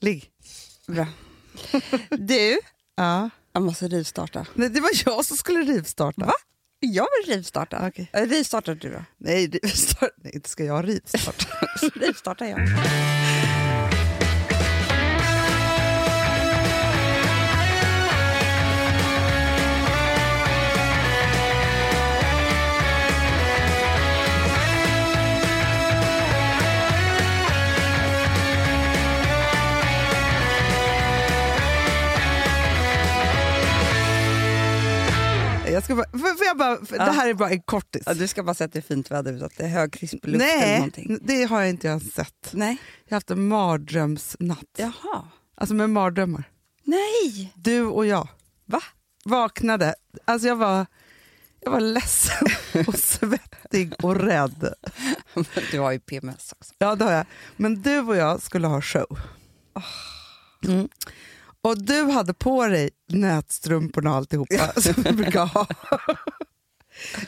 Ligg. Bra. Du, Ja. jag måste rivstarta. Nej, det var jag som skulle rivstarta. Va? Jag vill rivstarta. Okej. Eh, Rivstartar du då? Nej, rivstart. Nej, inte ska jag rivstarta. rivstartar jag. Ska bara, för, jag bara, för Ja. Det här är bara en kortis. Ja, du ska bara säga att det är fint väder ute, att det är hög krisp luft eller Nej, någonting. det har jag inte ens sett. Nej. Jag har haft en mardrömsnatt. Jaha. Alltså med mardrömmar. Nej! Du och jag Va? vaknade. Alltså jag var, jag var ledsen och svettig och rädd. Du har ju PMS också. Ja, det har jag. Men du och jag skulle ha show. Mm. Och du hade på dig nätstrumporna och alltihopa som du brukar ha.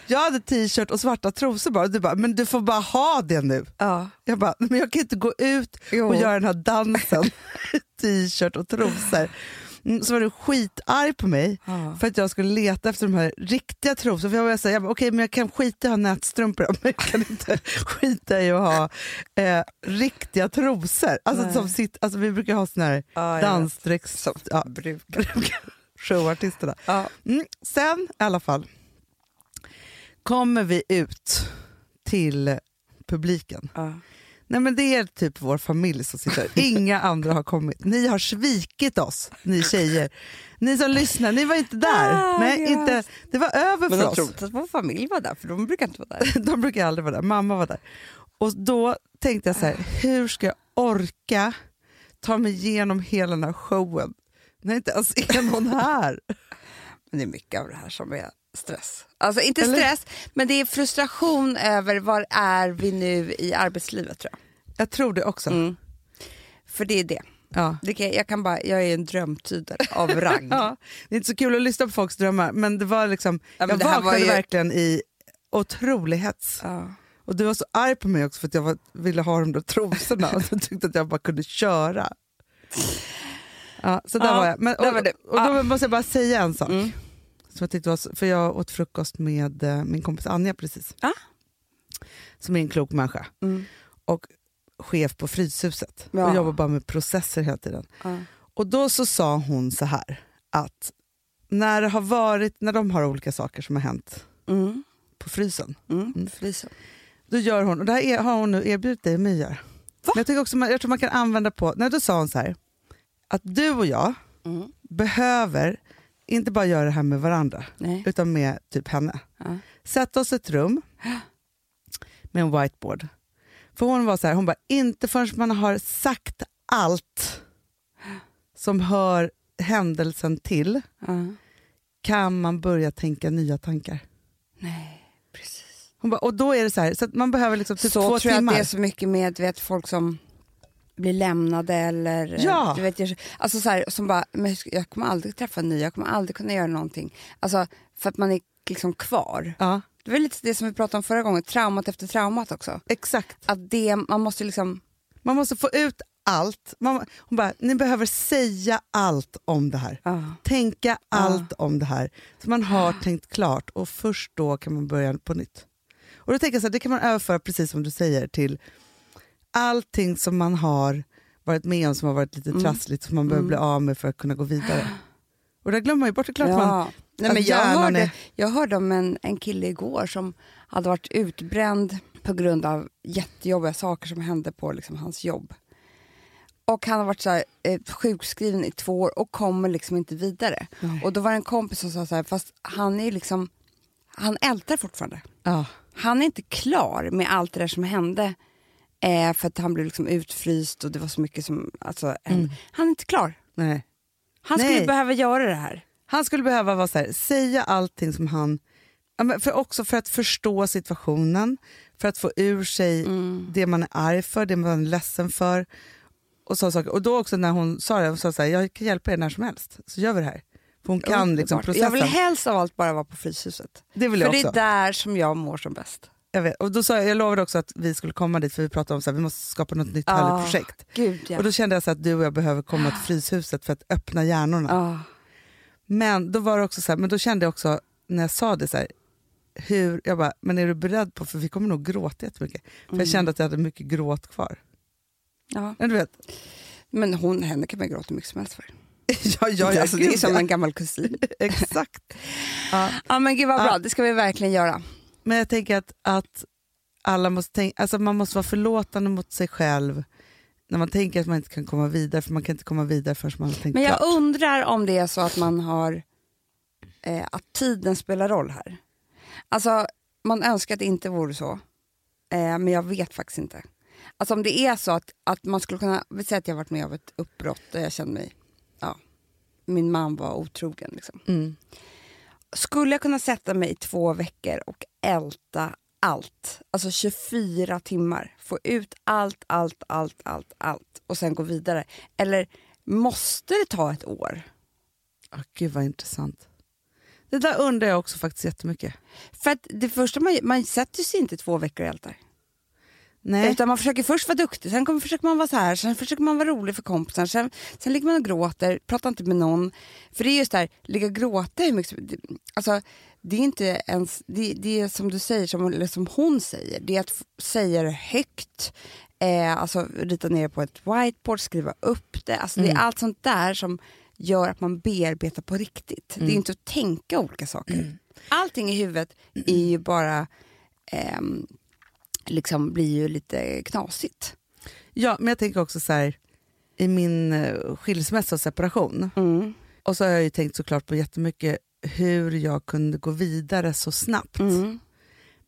Jag hade t-shirt och svarta trosor bara. Och du bara, men du får bara ha det nu. Ja. Jag bara, men jag kan inte gå ut Jo. och göra den här dansen t-shirt och trosor. Så var du skitarg på mig Ja. för att jag skulle leta efter de här riktiga trosorna. För jag var bara, okej men jag kan skita i att ha nätstrumpor men jag kan inte skita i att ha eh, riktiga trosor. Alltså, Nej. som sitt, alltså vi brukar ha såna här jag dansdräkts... Ja, brukar. showartisterna. Ja. Mm, sen i alla fall kommer vi ut till publiken. Nej men Det är typ vår familj som sitter Inga andra har kommit. Ni har svikit oss, ni tjejer. Ni som lyssnar, ni var inte där. Ah, Nej, ja. inte, det var över Men för oss. inte att vår familj var där, för de brukar inte vara där. De brukar aldrig vara där. Mamma var där. Och då tänkte jag så här, hur ska jag orka ta mig igenom hela den här showen när inte ens är någon här? Men det är mycket av det här som är stress. Alltså inte Eller? stress, men det är frustration över var är vi nu i arbetslivet tror jag. Jag tror det också. Mm. För det är det. Ja. det kan, jag, kan bara, jag är en drömtydare av rang. Ja, det är inte så kul att lyssna på folks drömmar men det var liksom, Ja, men jag vaknade var ju- verkligen i otrolig hets. Ja. Och du var så arg på mig också för att jag var, ville ha de där trosorna och du tyckte att jag bara kunde köra. Ja, så där Ja, var jag. Men, och, var och då måste jag bara säga en sak. Mm. Som jag tyckte var, för jag åt frukost med eh, min kompis Anja precis. Som är en klok människa. Mm. Och chef på Fryshuset. Ja. Och jobbar bara med processer hela tiden. Ja. Och då så sa hon så här att när det har varit, när de har olika saker som har hänt Mm. på frysen. Mm. Frysen. Då gör hon, och det här är, har hon nu erbjudit dig och mig. Men jag, tycker också, man- jag tror man kan använda på, nej, då sa hon så här, att du och jag Mm. behöver inte bara göra det här med varandra, Nej. utan med typ henne. Ja. Sätta oss i ett rum med en whiteboard. För hon var så här, hon bara, inte förrän man har sagt allt som hör händelsen till Ja. kan man börja tänka nya tankar. Nej, precis. Hon bara, och då är det så här, så att man behöver liksom typ så två tror jag timmar. att det är så mycket med vet, folk som blir lämnade eller Ja. du vet, jag- alltså så här, som bara, men jag kommer aldrig träffa en ny, jag kommer aldrig kunna göra någonting. Alltså för att man är liksom kvar. Ja, Det var lite det som vi pratade om förra gången, traumat efter traumat också. exakt. Att det, man måste liksom, Man måste få ut allt. Man, hon bara, ni behöver säga allt om det här. ja. Tänka allt om det här. Så man har tänkt klart och först då kan man börja på nytt. Och då tänker jag så här, Det kan man överföra precis som du säger till allting som man har varit med om som har varit lite Mm. trassligt som man behöver bli av med för att kunna gå vidare. Och det glömmer man ju bort. Det klart man, Ja. Nej, att men jag, hörde, är- jag hörde om en, en kille igår som hade varit utbränd på grund av jättejobbiga saker som hände på liksom, hans jobb. Och han har varit så här, eh, sjukskriven i två år och kommer liksom inte vidare. Nej. Och då var det en kompis som sa så här, fast han är liksom, han ältar fortfarande. ja, Han är inte klar med allt det där som hände eh, för att han blev liksom utfryst och det var så mycket som alltså, hände. Han är inte klar. nej. Han Nej. skulle behöva göra det här. Han skulle behöva vara så här, säga allting som han... För också för att förstå situationen, för att få ur sig Mm. det man är arg för, det man är ledsen för. Och, så saker. och då också när hon sa det, hon sa så här, jag kan hjälpa er när som helst, så gör vi det här. För hon kan liksom processen. Jag vill helst av allt bara vara på Fryshuset. det vill För jag det också. är där som jag mår som bäst. Jag, vet. Och då sa jag, jag lovade också att vi skulle komma dit för vi pratade om att vi måste skapa något nytt Ja. härligt projekt. Gud ja. Och då kände jag så att du och jag behöver komma till Fryshuset för att öppna hjärnorna. Ja. Men då var det också så här, men då kände jag också när jag sa det så här, hur, jag bara, men är du beredd på, för vi kommer nog gråta jättemycket. För Mm. jag kände att jag hade mycket gråt kvar. Ja. Men du vet, Men hon, henne kan man gråta hur mycket som helst för. ja, ja, alltså, det är som ja. en gammal kusin. Exakt. Ja. Ja men gud vad bra, Ja. det ska vi verkligen göra. Men jag tänker att, att alla måste tänka, alltså man måste vara förlåtande mot sig själv när man tänker att man inte kan komma vidare, för man kan inte komma vidare förrän man har tänkt Men jag klart. undrar om det är så att man har eh, att tiden spelar roll här. Alltså man önskar att det inte vore så, eh, men jag vet faktiskt inte. Alltså om det är så att, att man skulle kunna, vi säger att jag varit med om ett uppbrott där jag kände mig, ja, min man var otrogen liksom. Mm. Skulle jag kunna sätta mig i två veckor och älta allt, alltså 24 timmar, få ut allt, allt, allt, allt, allt och sen gå vidare? Eller måste det ta ett år? Ah, gud vad intressant. Det där undrar jag också faktiskt jättemycket. För att det första man, man sätter sig inte två veckor och ältar. Nej. Utan man försöker först vara duktig, sen kommer, försöker man vara så här, sen försöker man vara rolig för kompisar, sen, sen ligger man och gråter, pratar inte med någon. För det är just det här, ligga och gråta hur mycket Alltså, det är inte ens, det, det är som du säger, som, eller som hon säger, det är att säga det högt, eh, alltså rita ner på ett whiteboard, skriva upp det. Alltså, Det är allt sånt där som gör att man bearbetar på riktigt. Det är inte att tänka olika saker. Allting i huvudet är ju bara ehm, liksom blir ju lite knasigt. Ja, men jag tänker också så här, i min eh, skilsmässa och separation, Mm. och så har jag ju tänkt såklart på jättemycket hur jag kunde gå vidare så snabbt. Mm.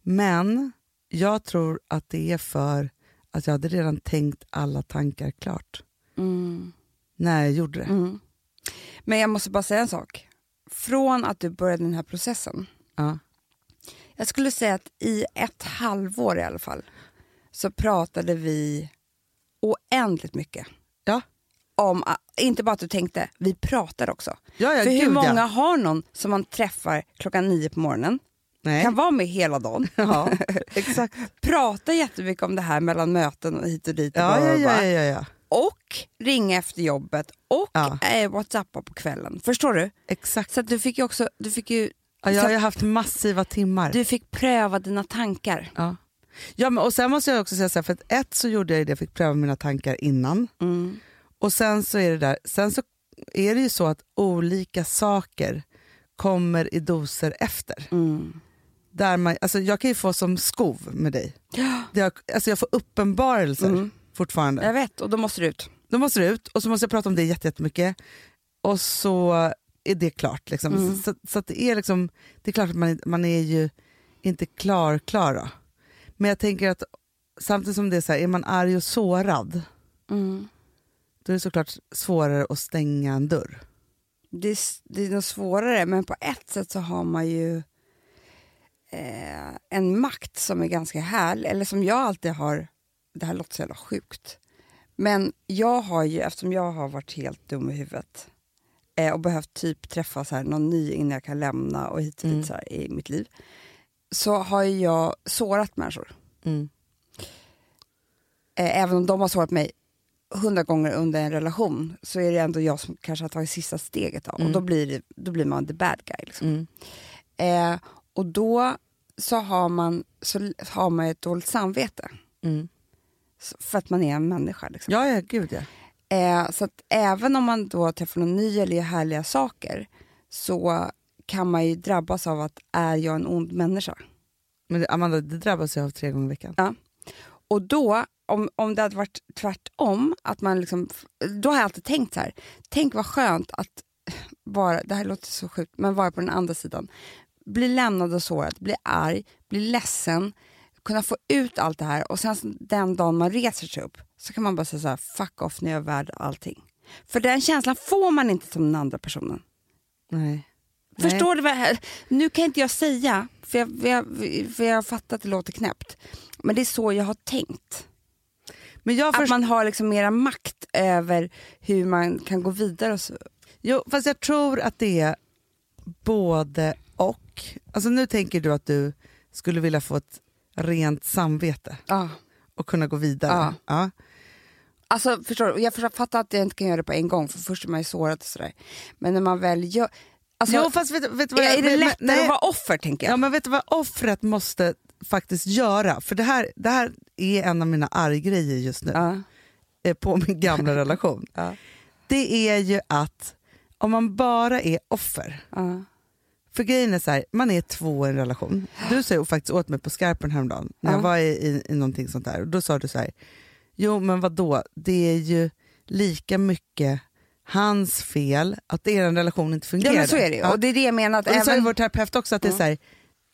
Men jag tror att det är för att jag hade redan tänkt alla tankar klart Mm. när jag gjorde det. Mm. Men jag måste bara säga en sak. Från att du började den här processen, Ja. Jag skulle säga att i ett halvår i alla fall, så pratade vi oändligt mycket. Ja. Om, ah, inte bara att du tänkte, vi pratade också. Ja, ja, För hur gud, många ja. har någon som man träffar klockan nio på morgonen, Nej. kan vara med hela dagen, Ja, exakt. prata jättemycket om det här mellan möten och hit och dit. Och, Ja, bla, ja, ja, ja, ja. och ringa efter jobbet och Ja. eh, whatsappa på kvällen. Förstår du? exakt. Så du fick ju också, du fick ju, Ja, jag har ju haft massiva timmar. du fick pröva dina tankar. Ja. Ja, men, och sen måste jag också säga så här, för att ett så gjorde jag det, jag fick pröva mina tankar innan. Mm. Och sen så är det där, sen så är det ju så att olika saker kommer i doser efter. Mm. Där man, alltså jag kan ju få som skov med dig. Har, alltså jag får uppenbarelser Mm. fortfarande. Jag vet, och då måste du ut. Då måste det ut och så måste jag prata om det jätte- jättemycket. Och så är det klart. Liksom. Mm. Så, så det är liksom, det är klart att man, man är ju inte klar, klar då. Men jag tänker att samtidigt som det är så här, är man arg och sårad, Mm. då är det såklart svårare att stänga en dörr. Det, är, det är nog svårare, men på ett sätt så har man ju eh, en makt som är ganska härlig, eller som jag alltid har, det här låter så jävla sjukt, men jag har ju, eftersom jag har varit helt dum i huvudet eh, och behövt typ träffa så här, någon ny innan jag kan lämna och hit och dit Mm. i mitt liv, så har jag sårat människor. Mm. Eh, även om de har sårat mig hundra gånger under en relation så är det ändå jag som kanske har tagit sista steget. Då, Mm. Och då blir, det, då blir man the bad guy. Liksom. Mm. Eh, och då så har, man, så har man ett dåligt samvete. Mm. För att man är en människa. Liksom. Ja, ja, gud ja. Eh, så att även om man då träffar någon ny eller gör härliga saker så kan man ju drabbas av att är jag en ond människa? Men det, Amanda, det drabbas jag av tre gånger i veckan. Och då, om, om det hade varit tvärtom, att man liksom, då har jag alltid tänkt så här, tänk vad skönt att vara, det här låter så sjukt, men vara på den andra sidan. Bli lämnad och sårad, bli arg, bli ledsen, kunna få ut allt det här och sen den dagen man reser sig upp så kan man bara säga så här, fuck off, nu är jag värd allting. För den känslan får man inte som den andra personen. Nej. Förstår du vad jag, Nu kan inte jag säga, för jag, för, jag, för jag har fattat att det låter knäppt, men det är så jag har tänkt. Men jag Att man har liksom mera makt över hur man kan gå vidare. Och så. Jo, fast jag tror att det är både och. Alltså nu tänker du att du skulle vilja få ett rent samvete Ja. och kunna gå vidare. Ja. Ja. Alltså, förstår du? Jag fattar att jag inte kan göra det på en gång, för först är man ju sårad och sådär. Men när man väl gör... Alltså, jo, fast vet, vet vad jag- är det men- lättare nej. att vara offer, tänker jag? Ja, men vet du vad offret måste faktiskt göra? För det här, det här är en av mina arggrejer just nu Ja. eh, på min gamla relation. Ja. Det är ju att om man bara är offer, Ja. för grejen är så här, man är två i en relation. Du sa ju faktiskt åt mig på skarpen häromdagen när Ja. jag var i, i, i någonting sånt där. Och då sa du så här, jo men vad då? det är ju lika mycket hans fel att er relation inte ja, fungerar. men så är det ju. Ja. Och det är det jag menar. Att Och det sa ju även, vår terapeut också, att det är Ja. så här,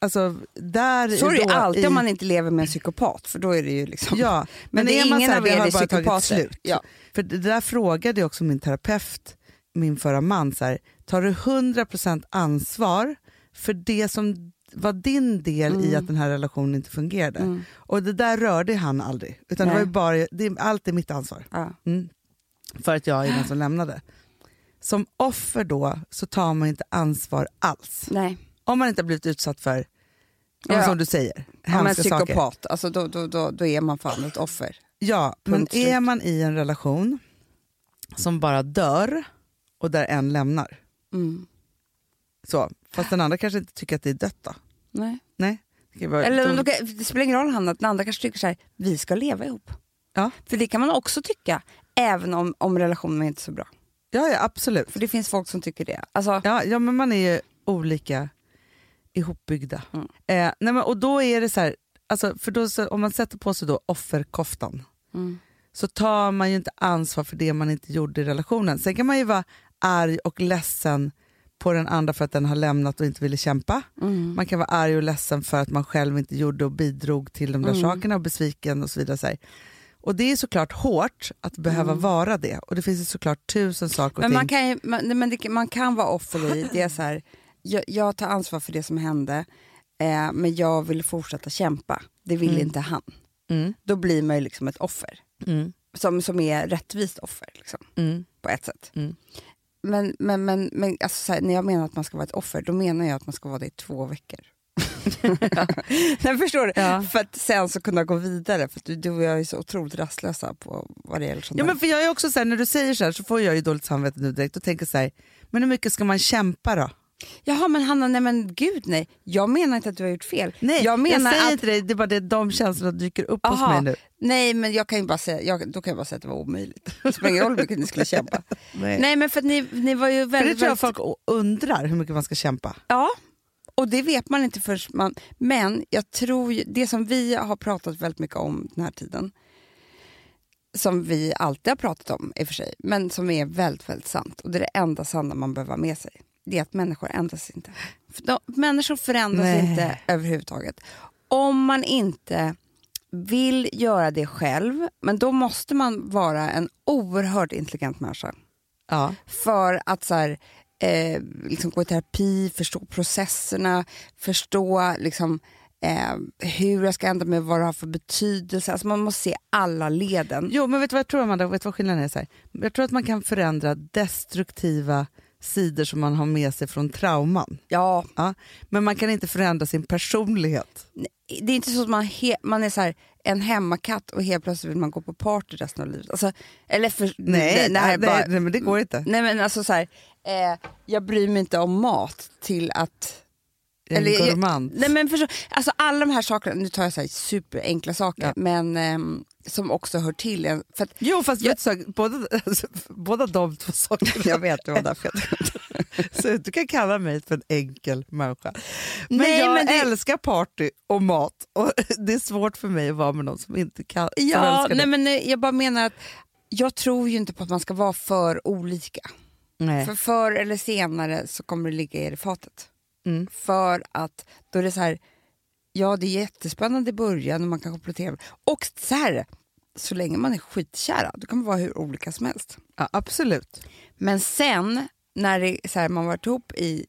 alltså, där så är det alltid i, om man inte lever med en psykopat, för då är det ju liksom... Ja, men, det är ingen här, av er har är psykopater. Ja. För det där frågade också min terapeut, min förra man, så här, tar du 100% ansvar för det som var din del i Mm. att den här relationen inte fungerade? Mm. Och det där rörde han aldrig, utan det var ju bara, det, allt är mitt ansvar. Ja. Mm. För att jag är den som lämnade. Som offer då så tar man inte ansvar alls. Nej. Om man inte har blivit utsatt för, Ja. som du säger, men hemska saker. psykopat, alltså, då, då, då, då är man fan ett offer. Ja, men Punkt slut. är man i en relation som bara dör och där en lämnar, Mm. så, fast den andra kanske inte tycker att det är dött då? Nej. Nej. Vara- Eller då, det spelar ingen roll Hanna, att den andra kanske tycker så här, vi ska leva ihop. Ja. För det kan man också tycka, även om, om relationen inte är så bra. ja, ja, absolut. För det finns folk som tycker det. Alltså, Ja, ja, men man är ju olika ihopbyggda. Mm. Eh, nej, men, och då är det så här, alltså, för då, så, om man sätter på sig då offerkoftan mm. så tar man ju inte ansvar för det man inte gjorde i relationen. Sen kan man ju vara arg och ledsen på den andra för att den har lämnat och inte ville kämpa. Mm. Man kan vara arg och ledsen för att man själv inte gjorde och bidrog till de där Mm. sakerna och besviken och så vidare. Så. Och det är såklart hårt att behöva Mm. vara det och det finns ju såklart tusen saker och Men man ting. kan, ju, man, men det, man kan vara offer i det är så här, jag, jag tar ansvar för det som hände, eh, men jag vill fortsätta kämpa. Det vill Mm. inte han. Mm, Då blir man ju liksom ett offer, mm, som, som är rättvist offer liksom, på ett sätt. Men, men, men, men alltså, så här, när jag menar att man ska vara ett offer, då menar jag att man ska vara det i två veckor. Nej, förstår du? Ja. För att sen så kunna gå vidare, för du, du och jag är så otroligt rastlösa på vad det gäller sånt Ja, där. men för jag är också så här, när du säger så här så får jag ju dåligt samvete nu direkt och tänker så här, men hur mycket ska man kämpa då? Jaha men Hanna, nej men gud nej. Jag menar inte att du har gjort fel. Nej, jag menar säger att, inte det, det är bara det de känslorna dyker upp hos Aha. mig nu. Nej men jag kan ju bara säga, jag, då kan jag bara säga att det var omöjligt. Det spelar ingen roll hur mycket ni skulle kämpa. Nej. nej men för ni, ni var ju För det väldigt, tror jag väldigt folk undrar hur mycket man ska kämpa. Ja, och det vet man inte förrän man... Men jag tror ju, det som vi har pratat väldigt mycket om den här tiden, som vi alltid har pratat om i och för sig, men som är väldigt, väldigt sant, och det är det enda sanna man behöver ha med sig, det är att människor ändras inte. För de, människor förändras Nej. inte överhuvudtaget. Om man inte vill göra det själv, men då måste man vara en oerhört intelligent människa Ja. för att så här, eh, liksom gå i terapi, förstå processerna, förstå liksom, eh, hur jag ska ändra mig, vad det har för betydelse. Alltså man måste se alla leden. Jo, men vet du vad jag tror Amanda? Vet du vad skillnaden är? Så här? Jag tror att man kan förändra destruktiva sidor som man har med sig från trauman. Ja, Ja. Men man kan inte förändra sin personlighet. det är inte så att man, man är så här, en hemmakatt och helt plötsligt vill man gå på party resten av livet. Alltså, eller för, Nej, det, nej, bara, nej, men det går inte. nej men alltså så här, eh, jag bryr mig inte om mat till att En Eller jag- gourmand. Nej, men förstå, alltså alla de här sakerna, nu tar jag så här superenkla saker, Ja. men ehm, som också hör till en. För att, Jo, fast Jag- så, båda, alltså, båda de två sakerna. jag vet, det var därför Så du kan kalla mig för en enkel människa. Men Nej, jag men det- älskar party och mat och det är svårt för mig att vara med någon som inte kan, Ja, nej, det. men nej, jag bara menar att jag tror ju inte på att man ska vara för olika. Nej. För förr eller senare så kommer det ligga er i fatet. Mm. För att då är det så här, ja det är jättespännande i början och man kan komplettera. Och så här, så länge man är skitkära, då kan man vara hur olika som helst. Ja, absolut. Men sen när det, så här, man varit ihop i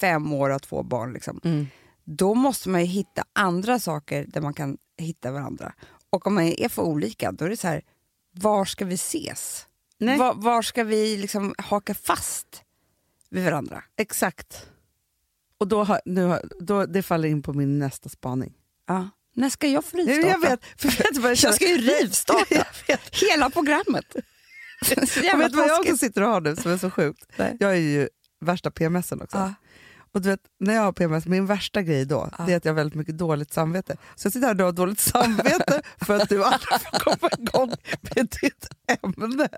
fem år och två barn, liksom, Mm. då måste man ju hitta andra saker där man kan hitta varandra. Och om man är för olika, då är det så här, var ska vi ses? Var, var ska vi liksom haka fast vid varandra? Exakt. Och då, har, nu har, då, det faller in på min nästa spaning. Ja. När ska jag få rivstarta? Jag vet, för vet jag, Jag ska ju rivstarta Jag hela programmet. Jävla vet vad jag också sitter och har nu som är så sjukt? Nej. Jag är ju värsta PMSen också. Ja. Och du vet, när jag har PMS, min värsta grej då, Ja. det är att jag har väldigt mycket dåligt samvete. Så jag sitter här och har dåligt samvete för att du aldrig får komma igång med ditt ämne.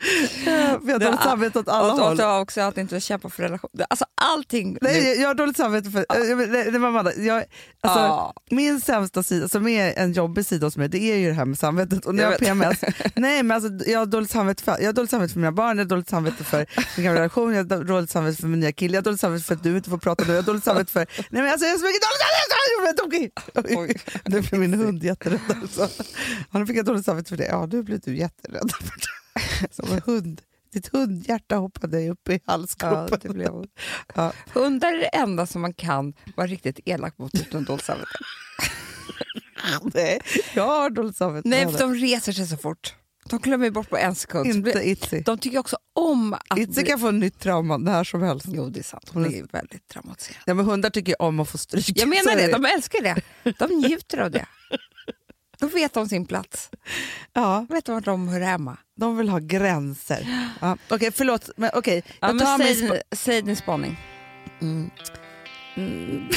Vi har dåligt samvete åt alla och, håll. och också att inte kämpa för relation. Alltså allting. nu- Nej, jag, jag har dåligt samvete för... äh, jag- Nej, var Amanda, jag, alltså, Ja. Min sämsta sida, som är en jobbig sida hos mig, det är ju det här med samvetet. Och när jag, Jag har PMS, nej, men alltså, jag, har dåligt samvete för, jag har dåligt samvete för mina barn, jag har dåligt samvete för min gamla relation, jag har dåligt samvete för min nya kille, jag har dåligt samvete för att du inte får prata nu, jag har dåligt samvete för... Nej, men alltså, jag har så mycket dåligt samvete! Jag är tokig! Nu blir min hund jätterädd. Alltså. Ja, nu fick jag dåligt samvete för det. Ja, nu blir du jätterädd. Det. Som en hund. Ditt hundhjärta hoppade upp i Ja, halsgropen. det blev. Ja. Hundar är det enda som man kan vara riktigt elak mot utan dåligt samvete. Nej, jag har dåligt samvete. Nej, för de reser sig så fort. De glömmer bort på en sekund. det. Inte Itzy. De tycker också om att... Itzy kan få en nytt trauma när som helst. Jo, det är sant. Hon är- väldigt traumatiserad. Ja, men hundar tycker om att få stryk. Jag menar är det, de älskar det. De njuter av det. De vet om sin plats. Ja, De vet var de hör hemma. de vill ha gränser. Ja. Okej, förlåt. Men, okej, Ja, jag men säg, spa- säg din spaning. mm.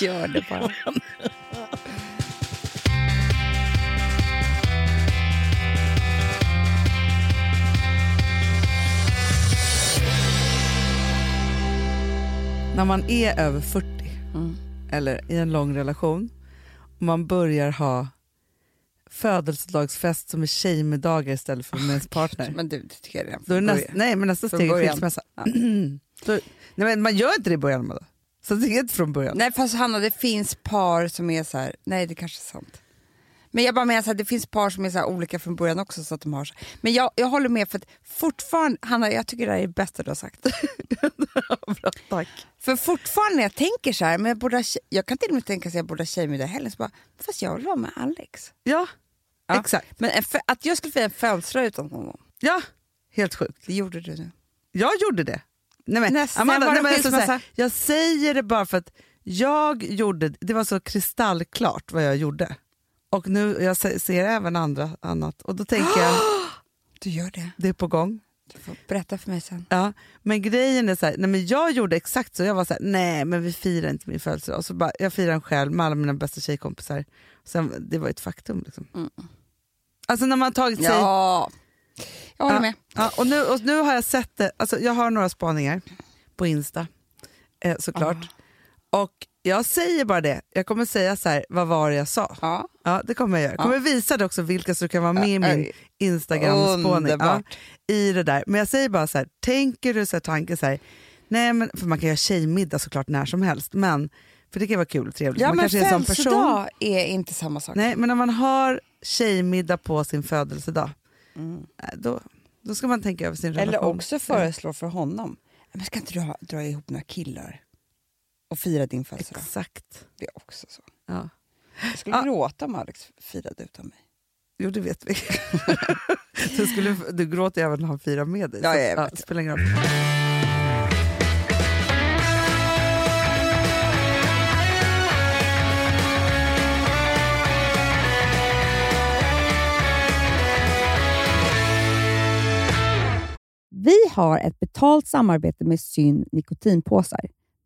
Gör det bara. När man är över 40 Mm. eller i en lång relation man börjar ha födelsedagsfest som är tjejmiddagar istället för med ens partner. Men du, det tycker jag redan Då är från näst, början. nej, men nästa steg är skilsmässa. Ja. Då, nej, men man gör inte det i början. Amanda. Så det är inte från början. Nej fast Hanna, det finns par som är så här, nej det kanske är sant. Men jag bara menar så här, det finns par som är så olika från början också. Så att de har så. Men jag, jag håller med för att fortfarande, Hanna jag tycker det här är det bästa du har sagt. Bra, tack. för fortfarande när jag tänker så här, men jag, borde, jag kan till och med tänka att jag borde ha tjejmiddag i helgen, så bara, fast jag vill vara med Alex. Ja, Ja. exakt. Men att jag skulle fira en födelsedag utan honom, Ja, helt sjukt. det gjorde du nu. Jag gjorde det. Nej, men, Nästan Amanda, var det nej, men, alltså, jag säger det bara för att jag gjorde, det var så kristallklart vad jag gjorde. Och nu jag se- ser även andra annat och då tänker jag, Du gör det. det är på gång. Du får berätta för mig sen. Ja, men grejen är så här, nej, men jag gjorde exakt så. Jag var så här, nej men vi firar inte min födelsedag. Och så bara, jag firar den själv med alla mina bästa tjejkompisar. Sen, det var ett faktum. Liksom. Mm. Alltså när man har tagit sig... Ja, jag håller Ja. med. Ja, och, nu, och nu har jag sett det, alltså jag har några spaningar på Insta eh, såklart. Och jag säger bara det, jag kommer säga så här, vad var det jag sa? Ja. Ja, det kommer jag göra. Jag Ja. kommer visa det också vilka som kan vara med i min Instagram-spåning. Ja. I det där. Men jag säger bara så här, tänker du så tanken så här, nej men, för man kan göra tjejmiddag såklart när som helst, men för det kan vara kul och trevligt. Ja, man men kanske är en sån person. är inte samma sak. Nej, men när man har tjejmiddag på sin födelsedag, Mm. eh, då, då ska man tänka över sin relation. Eller också föreslå för honom, men ska inte du ha, dra ihop några killar och fira din födelsedag? Exakt. Det är också så. Ja. Jag skulle Ja. gråta om Alex firade utan mig. Jo, det vet vi. du, skulle, du gråter även när han firar med dig. Ja, jag vet. det spelar ingen roll. Vi har ett betalt samarbete med Syn nikotinpåsar.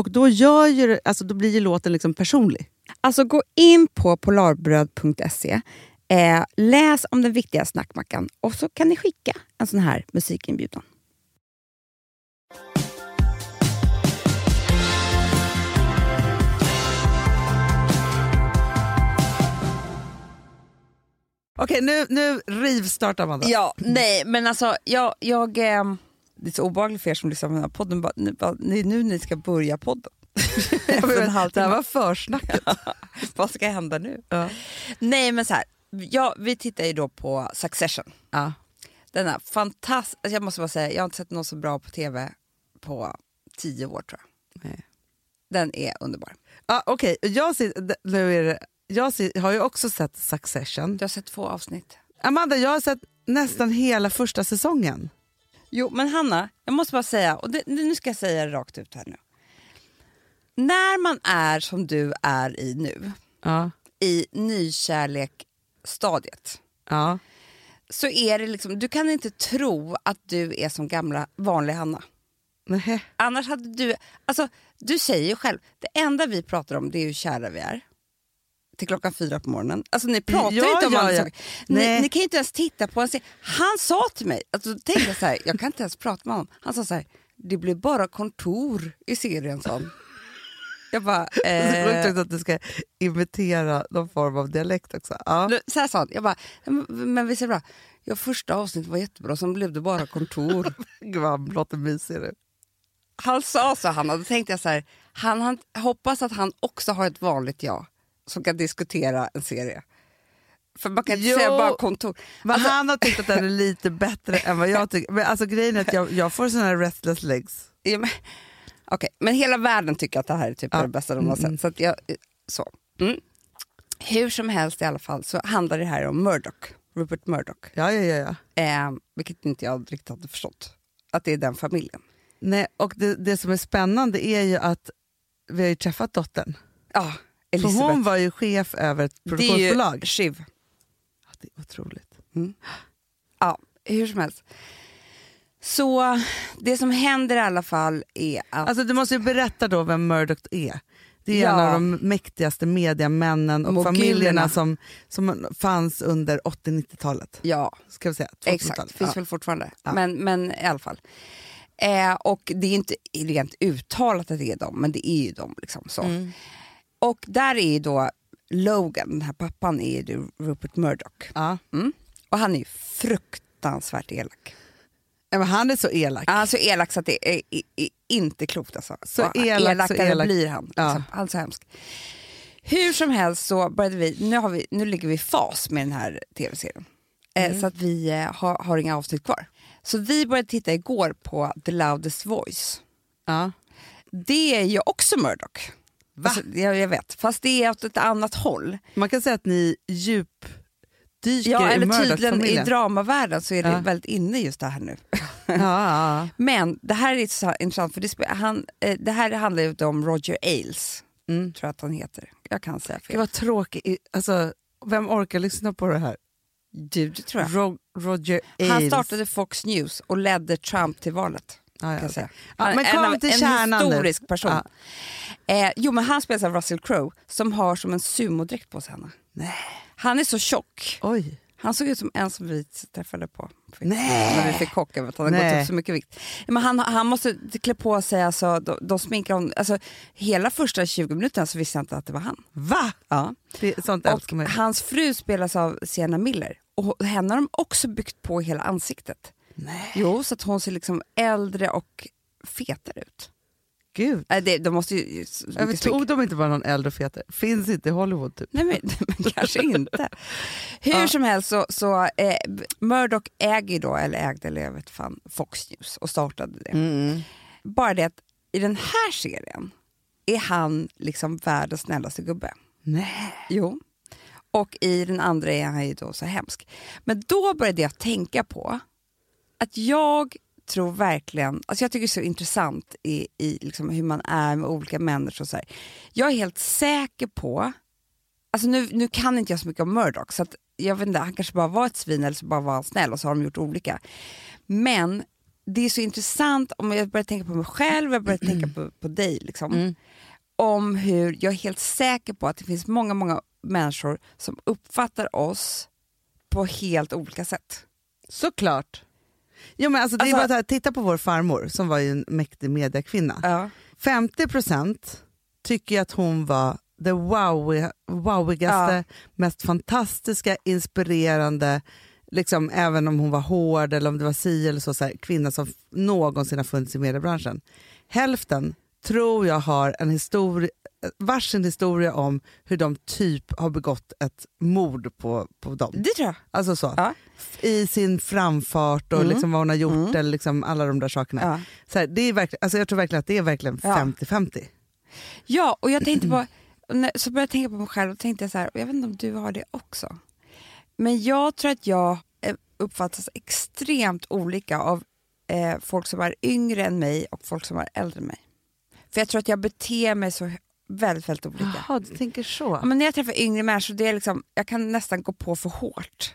Och då, gör ju, alltså, då blir ju låten liksom personlig. Alltså gå in på polarbröd.se, eh, läs om den viktiga snackmackan och så kan ni skicka en sån här musikinbjudan. Okej, nu, nu rivstartar Amanda. Ja, nej, men alltså jag... jag ehm, det är så obehagligt för er som lyssnar på den här podden. Bara, nu, bara, nu, nu ni ska börja podden. En det här var försnacket. Vad ska hända nu? Ja. Nej, men så här. Ja, vi tittar ju då på Succession. Ja. Denna fantastiska... Alltså jag måste bara säga, jag har inte sett något så bra på tv på tio år tror jag. Nej. Den är underbar. Ah, Okej, jag, ser- d- nu är det, jag ser, har ju också sett Succession. Du har sett två avsnitt. Amanda, jag har sett nästan hela första säsongen. Jo, men Hanna, jag måste bara säga, och det, nu ska jag säga det rakt ut här nu. När man är som du är i nu, Ja. i nykärlek-stadiet, Ja. så är det liksom, du kan inte tro att du är som gamla vanliga Hanna. Nej. Annars hade du, alltså du säger ju själv, det enda vi pratar om det är hur kära vi är. Till klockan fyra på morgonen. Alltså ni pratar Ja, inte om ja, andra ja. saker. Ni, ni kan ju inte ens titta på serie. Han sa till mig, alltså, tänkte jag så här, jag kan inte ens prata med honom. Han sa så här, det blir bara kontor i serien han. Jag bara, Det är sjukt eh, att du ska imitera någon form av dialekt också. Ja. så här sa han, jag bara, men, är det bra? Ja, första avsnittet var jättebra, sen blev det bara kontor. Gud vad han låter mysig nu. han sa så, Hanna, då tänkte jag så här, han, han hoppas att han också har ett vanligt jag som kan diskutera en serie. För man kan inte Jo. säga bara kontor. Men Alltså- han har tyckt att den är lite bättre än vad jag tycker. Men alltså grejen är att jag, jag får såna här restless legs. Ja, men, okej, men hela världen tycker att det här är typ Ja. det bästa de har Mm, sett. Så att jag, så. Mm. Hur som helst i alla fall så handlar det här om Murdoch, Rupert Murdoch. Ja, ja, ja. ja. Eh, vilket inte jag riktigt hade förstått. Att det är den familjen. Nej, och det, det som är spännande är ju att vi har ju träffat dottern. Ja, För Elisabeth. hon var ju chef över ett det är produktionsbolag. ju Shiv. Ja, det är otroligt. Ja, hur som helst. Så det som händer i alla fall är att... Alltså du måste ju berätta då vem Murdoch är. Det är Ja. en av de mäktigaste mediamännen och Mogulerna. familjerna som, som fanns under 80-90-talet. ja, Ska vi säga. exakt. 2000-talet. Finns Ja. väl fortfarande. Ja. Men, men i alla fall. Eh, och det är inte rent uttalat att det är dem, men det är ju dem. Liksom, så. Mm. Och där är ju då Logan, den här pappan, är ju Rupert Murdoch. Ja. Och han är ju fruktansvärt elak. Ja, men han är så elak. Han är så elak så att det är, är, är inte klokt. Alltså. Så Och elak, så elakare elak. blir han. Ja. Liksom. Han är så hemsk. Hur som helst så började vi, nu, har vi, nu ligger vi i fas med den här tv-serien. Eh, så att vi eh, har, har inga avsnitt kvar. Så vi började titta igår på The Loudest Voice. Ja. Det är ju också Murdoch. Alltså, jag, jag vet, fast det är åt ett annat håll. Man kan säga att ni djupdyker Ja, i eller tydligen i dramavärlden så är det Ja. väldigt inne just det här nu. Ja, Men det här är så intressant, för det, han, eh, det här handlar ju om Roger Ailes. Mm. tror jag att han heter. Jag kan säga Det fel. var tråkigt. Alltså, vem orkar lyssna på det här? Du, det tror jag. Ro- Roger Ailes. Han startade Fox News och ledde Trump till valet. Ja, ja, säga. Ja, men en, kom till en kärnan nu. historisk person. Eh, jo, men han spelas av Russell Crowe som har som en sumodräkt på sig. Hanna. Nej. Han är så tjock. Oj. Han såg ut som en som vi träffade på. Nej. När vi fick chock över att han hade Nej. gått upp så mycket vikt. Men han, han måste klä på sig, alltså, de, de sminkar honom. Alltså, hela första 20 minuterna så visste jag inte att det var han. Va? Ja. Det, sånt Och hans fru spelas av Sienna Miller. Och henne har de också byggt på hela ansiktet. Nej. Jo, så att hon ser liksom äldre och fetare ut. Gud. Nej, det, de måste ju... Jag vet, tog de inte bara någon äldre och fetare? Finns inte i Hollywood typ. Nej, men, men kanske inte. Hur Ja. som helst så, så eh, Murdoch äger då, eller ägde, eller jag vet fan, Fox News och startade det. Mm. Bara det att i den här serien är han liksom världens snällaste gubbe. Nej. Jo. Och i den andra är han ju då så hemsk. Men då började jag tänka på att jag tror verkligen, alltså jag tycker det är så intressant i, i liksom hur man är med olika människor. Och så här. Jag är helt säker på, alltså nu, nu kan inte jag så mycket om Murdoch så att jag vet inte, han kanske bara var ett svin eller så bara var han snäll och så har de gjort olika. Men det är så intressant om jag börjar tänka på mig själv, jag börjar tänka på, på dig. Liksom Mm. om hur jag är helt säker på att det finns många, många människor som uppfattar oss på helt olika sätt. Såklart. Jo, men alltså, det är Alltså- bara att här, titta på vår farmor som var ju en mäktig mediekvinna. Ja. 50% tycker att hon var det wowi, wowigaste, mest fantastiska, inspirerande, liksom, även om hon var hård eller om det var si eller så, så här, kvinna som någonsin har funnits i mediebranschen. Hälften tror jag har en historia, varsin historia om hur de typ har begått ett mord på, på dem. Det tror jag. Alltså så. Ja. I sin framfart och Mm. liksom vad hon har gjort, Mm. eller liksom alla de där sakerna. Ja. Så här, det är verkligen, alltså jag tror verkligen att det är verkligen Ja. 50-50. ja, och jag tänkte på, så började jag tänka på mig själv och tänkte så här, jag vet inte om du har det också. Men jag tror att jag eh, uppfattas extremt olika av eh, folk som är yngre än mig och folk som är äldre än mig. För jag tror att jag beter mig så väldigt, väldigt olika. Jaha, du tänker så. Ja, men när jag träffar yngre människor, det är liksom, jag kan nästan gå på för hårt.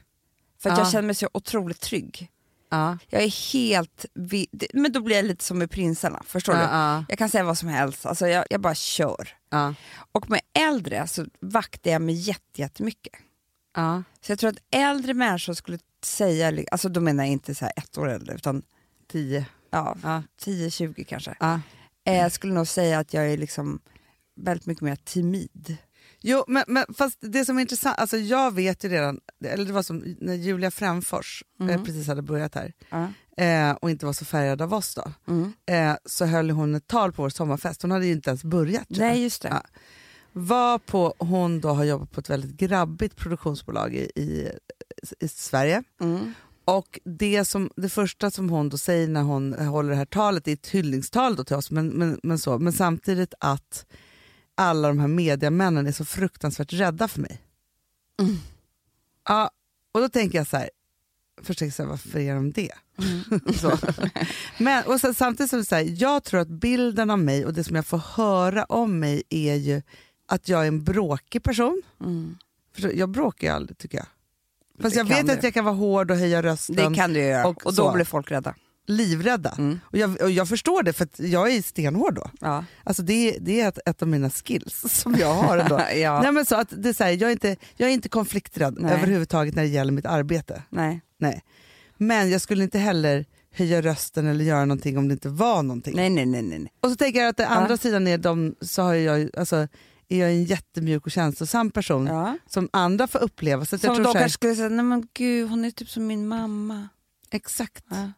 För att Ja. jag känner mig så otroligt trygg. Ja. Jag är helt... Men då blir jag lite som med prinsarna, förstår du? ja, Jag kan säga vad som helst, alltså jag, jag bara kör. Och med äldre så vaktar jag mig jätte- jättemycket. ja. Så jag tror att äldre människor skulle säga, alltså då menar jag inte så ett år äldre, utan Tio. ja, Ja, 10-20 kanske. Eh, jag skulle nog säga att jag är liksom väldigt mycket mer timid. Jo, men, men fast det som är intressant, alltså jag vet ju redan, eller det var som när Julia Fränfors eh, Mm. precis hade börjat här Ja. eh, och inte var så färgad av oss då, Mm. eh, så höll hon ett tal på vår sommarfest. Hon hade ju inte ens börjat. jag. Nej, just det. Ja. Var på hon då har jobbat på ett väldigt grabbigt produktionsbolag i, i, i Sverige. Mm. Och det, som, det första som hon då säger när hon håller det här talet, det är ett hyllningstal då till oss, men, men, men, så, men samtidigt att alla de här mediamännen är så fruktansvärt rädda för mig. Mm. Ja, och då tänker jag så här, först tänker jag varför är de det? Mm. Men, och sen, samtidigt som så här, jag tror att bilden av mig och det som jag får höra om mig är ju att jag är en bråkig person. Mm. Förstår, jag bråkar ju aldrig tycker jag. Fast Det jag vet du. att jag kan vara hård och höja rösten. Det kan du göra, och och, då blir folk rädda. Livrädda. Mm. Och, jag, och jag förstår det för jag är stenhård då. Ja. Alltså det, det är ett, ett av mina skills som jag har ändå. ja. Nej, men så att det är så här, jag, är inte, jag är inte konflikträdd Nej. överhuvudtaget när det gäller mitt arbete. Nej. Nej. Men jag skulle inte heller höja rösten eller göra någonting om det inte var någonting. nej, nej, nej, nej. Och så tänker jag att den andra Ja. sidan är, de, så har jag, alltså, är jag en jättemjuk och känslosam person Ja. som andra får uppleva. Så att jag Som tror de kanske skulle säga, nej men gud hon är typ som min mamma. Exakt. Ja.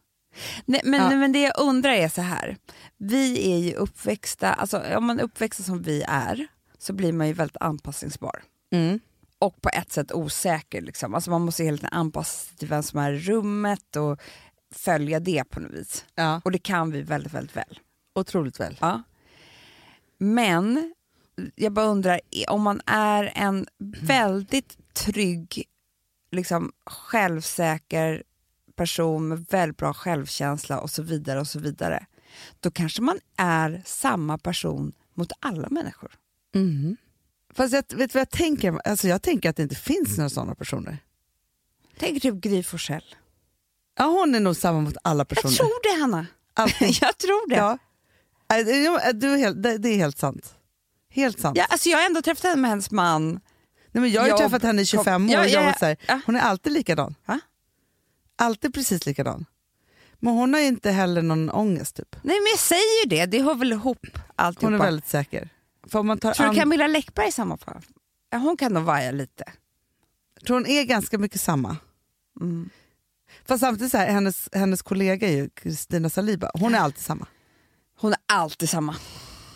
Nej, men, Ja. nej, men det jag undrar är så här. Vi är ju uppväxta, alltså om man är uppväxta som vi är så blir man ju väldigt anpassningsbar. Mm. Och på ett sätt osäker. Liksom. Alltså man måste hela tiden anpassa sig till vem som är i rummet och följa det på något vis. Ja, Och det kan vi väldigt, väldigt väl. otroligt väl. Ja. Men jag bara undrar, om man är en väldigt trygg, liksom, självsäker person med väldigt bra självkänsla och så vidare och så vidare. Då kanske man är samma person mot alla människor. Mm. Fast jag, vet vad jag tänker? Alltså jag tänker att det inte finns några sådana personer. Tänk typ Gry Forssell. Ja, hon är nog samma mot alla personer. Jag tror det Hanna. Jag tror det. Ja. Det- jo, Du är helt, det, är helt sant. Helt sant. Ja, alltså jag har ändå träffat henne med hennes man. Nej, men jag har ju Jag träffat henne i 25 år Ja, ja, här. ja. Hon är alltid likadan. Va? Alltid precis likadan. Men hon har inte heller någon ångest. Typ. Nej men jag säger ju det, det hör väl ihop alltihopa. Hon är väldigt säker. För man tar Tror du an- Camilla Läckberg är samma fall? Ja, hon kan nog vaja lite. tror hon är ganska mycket samma. Mm. Fast samtidigt så här, hennes, hennes kollega är ju Kristina Saliba. Hon är alltid samma. Hon är alltid samma.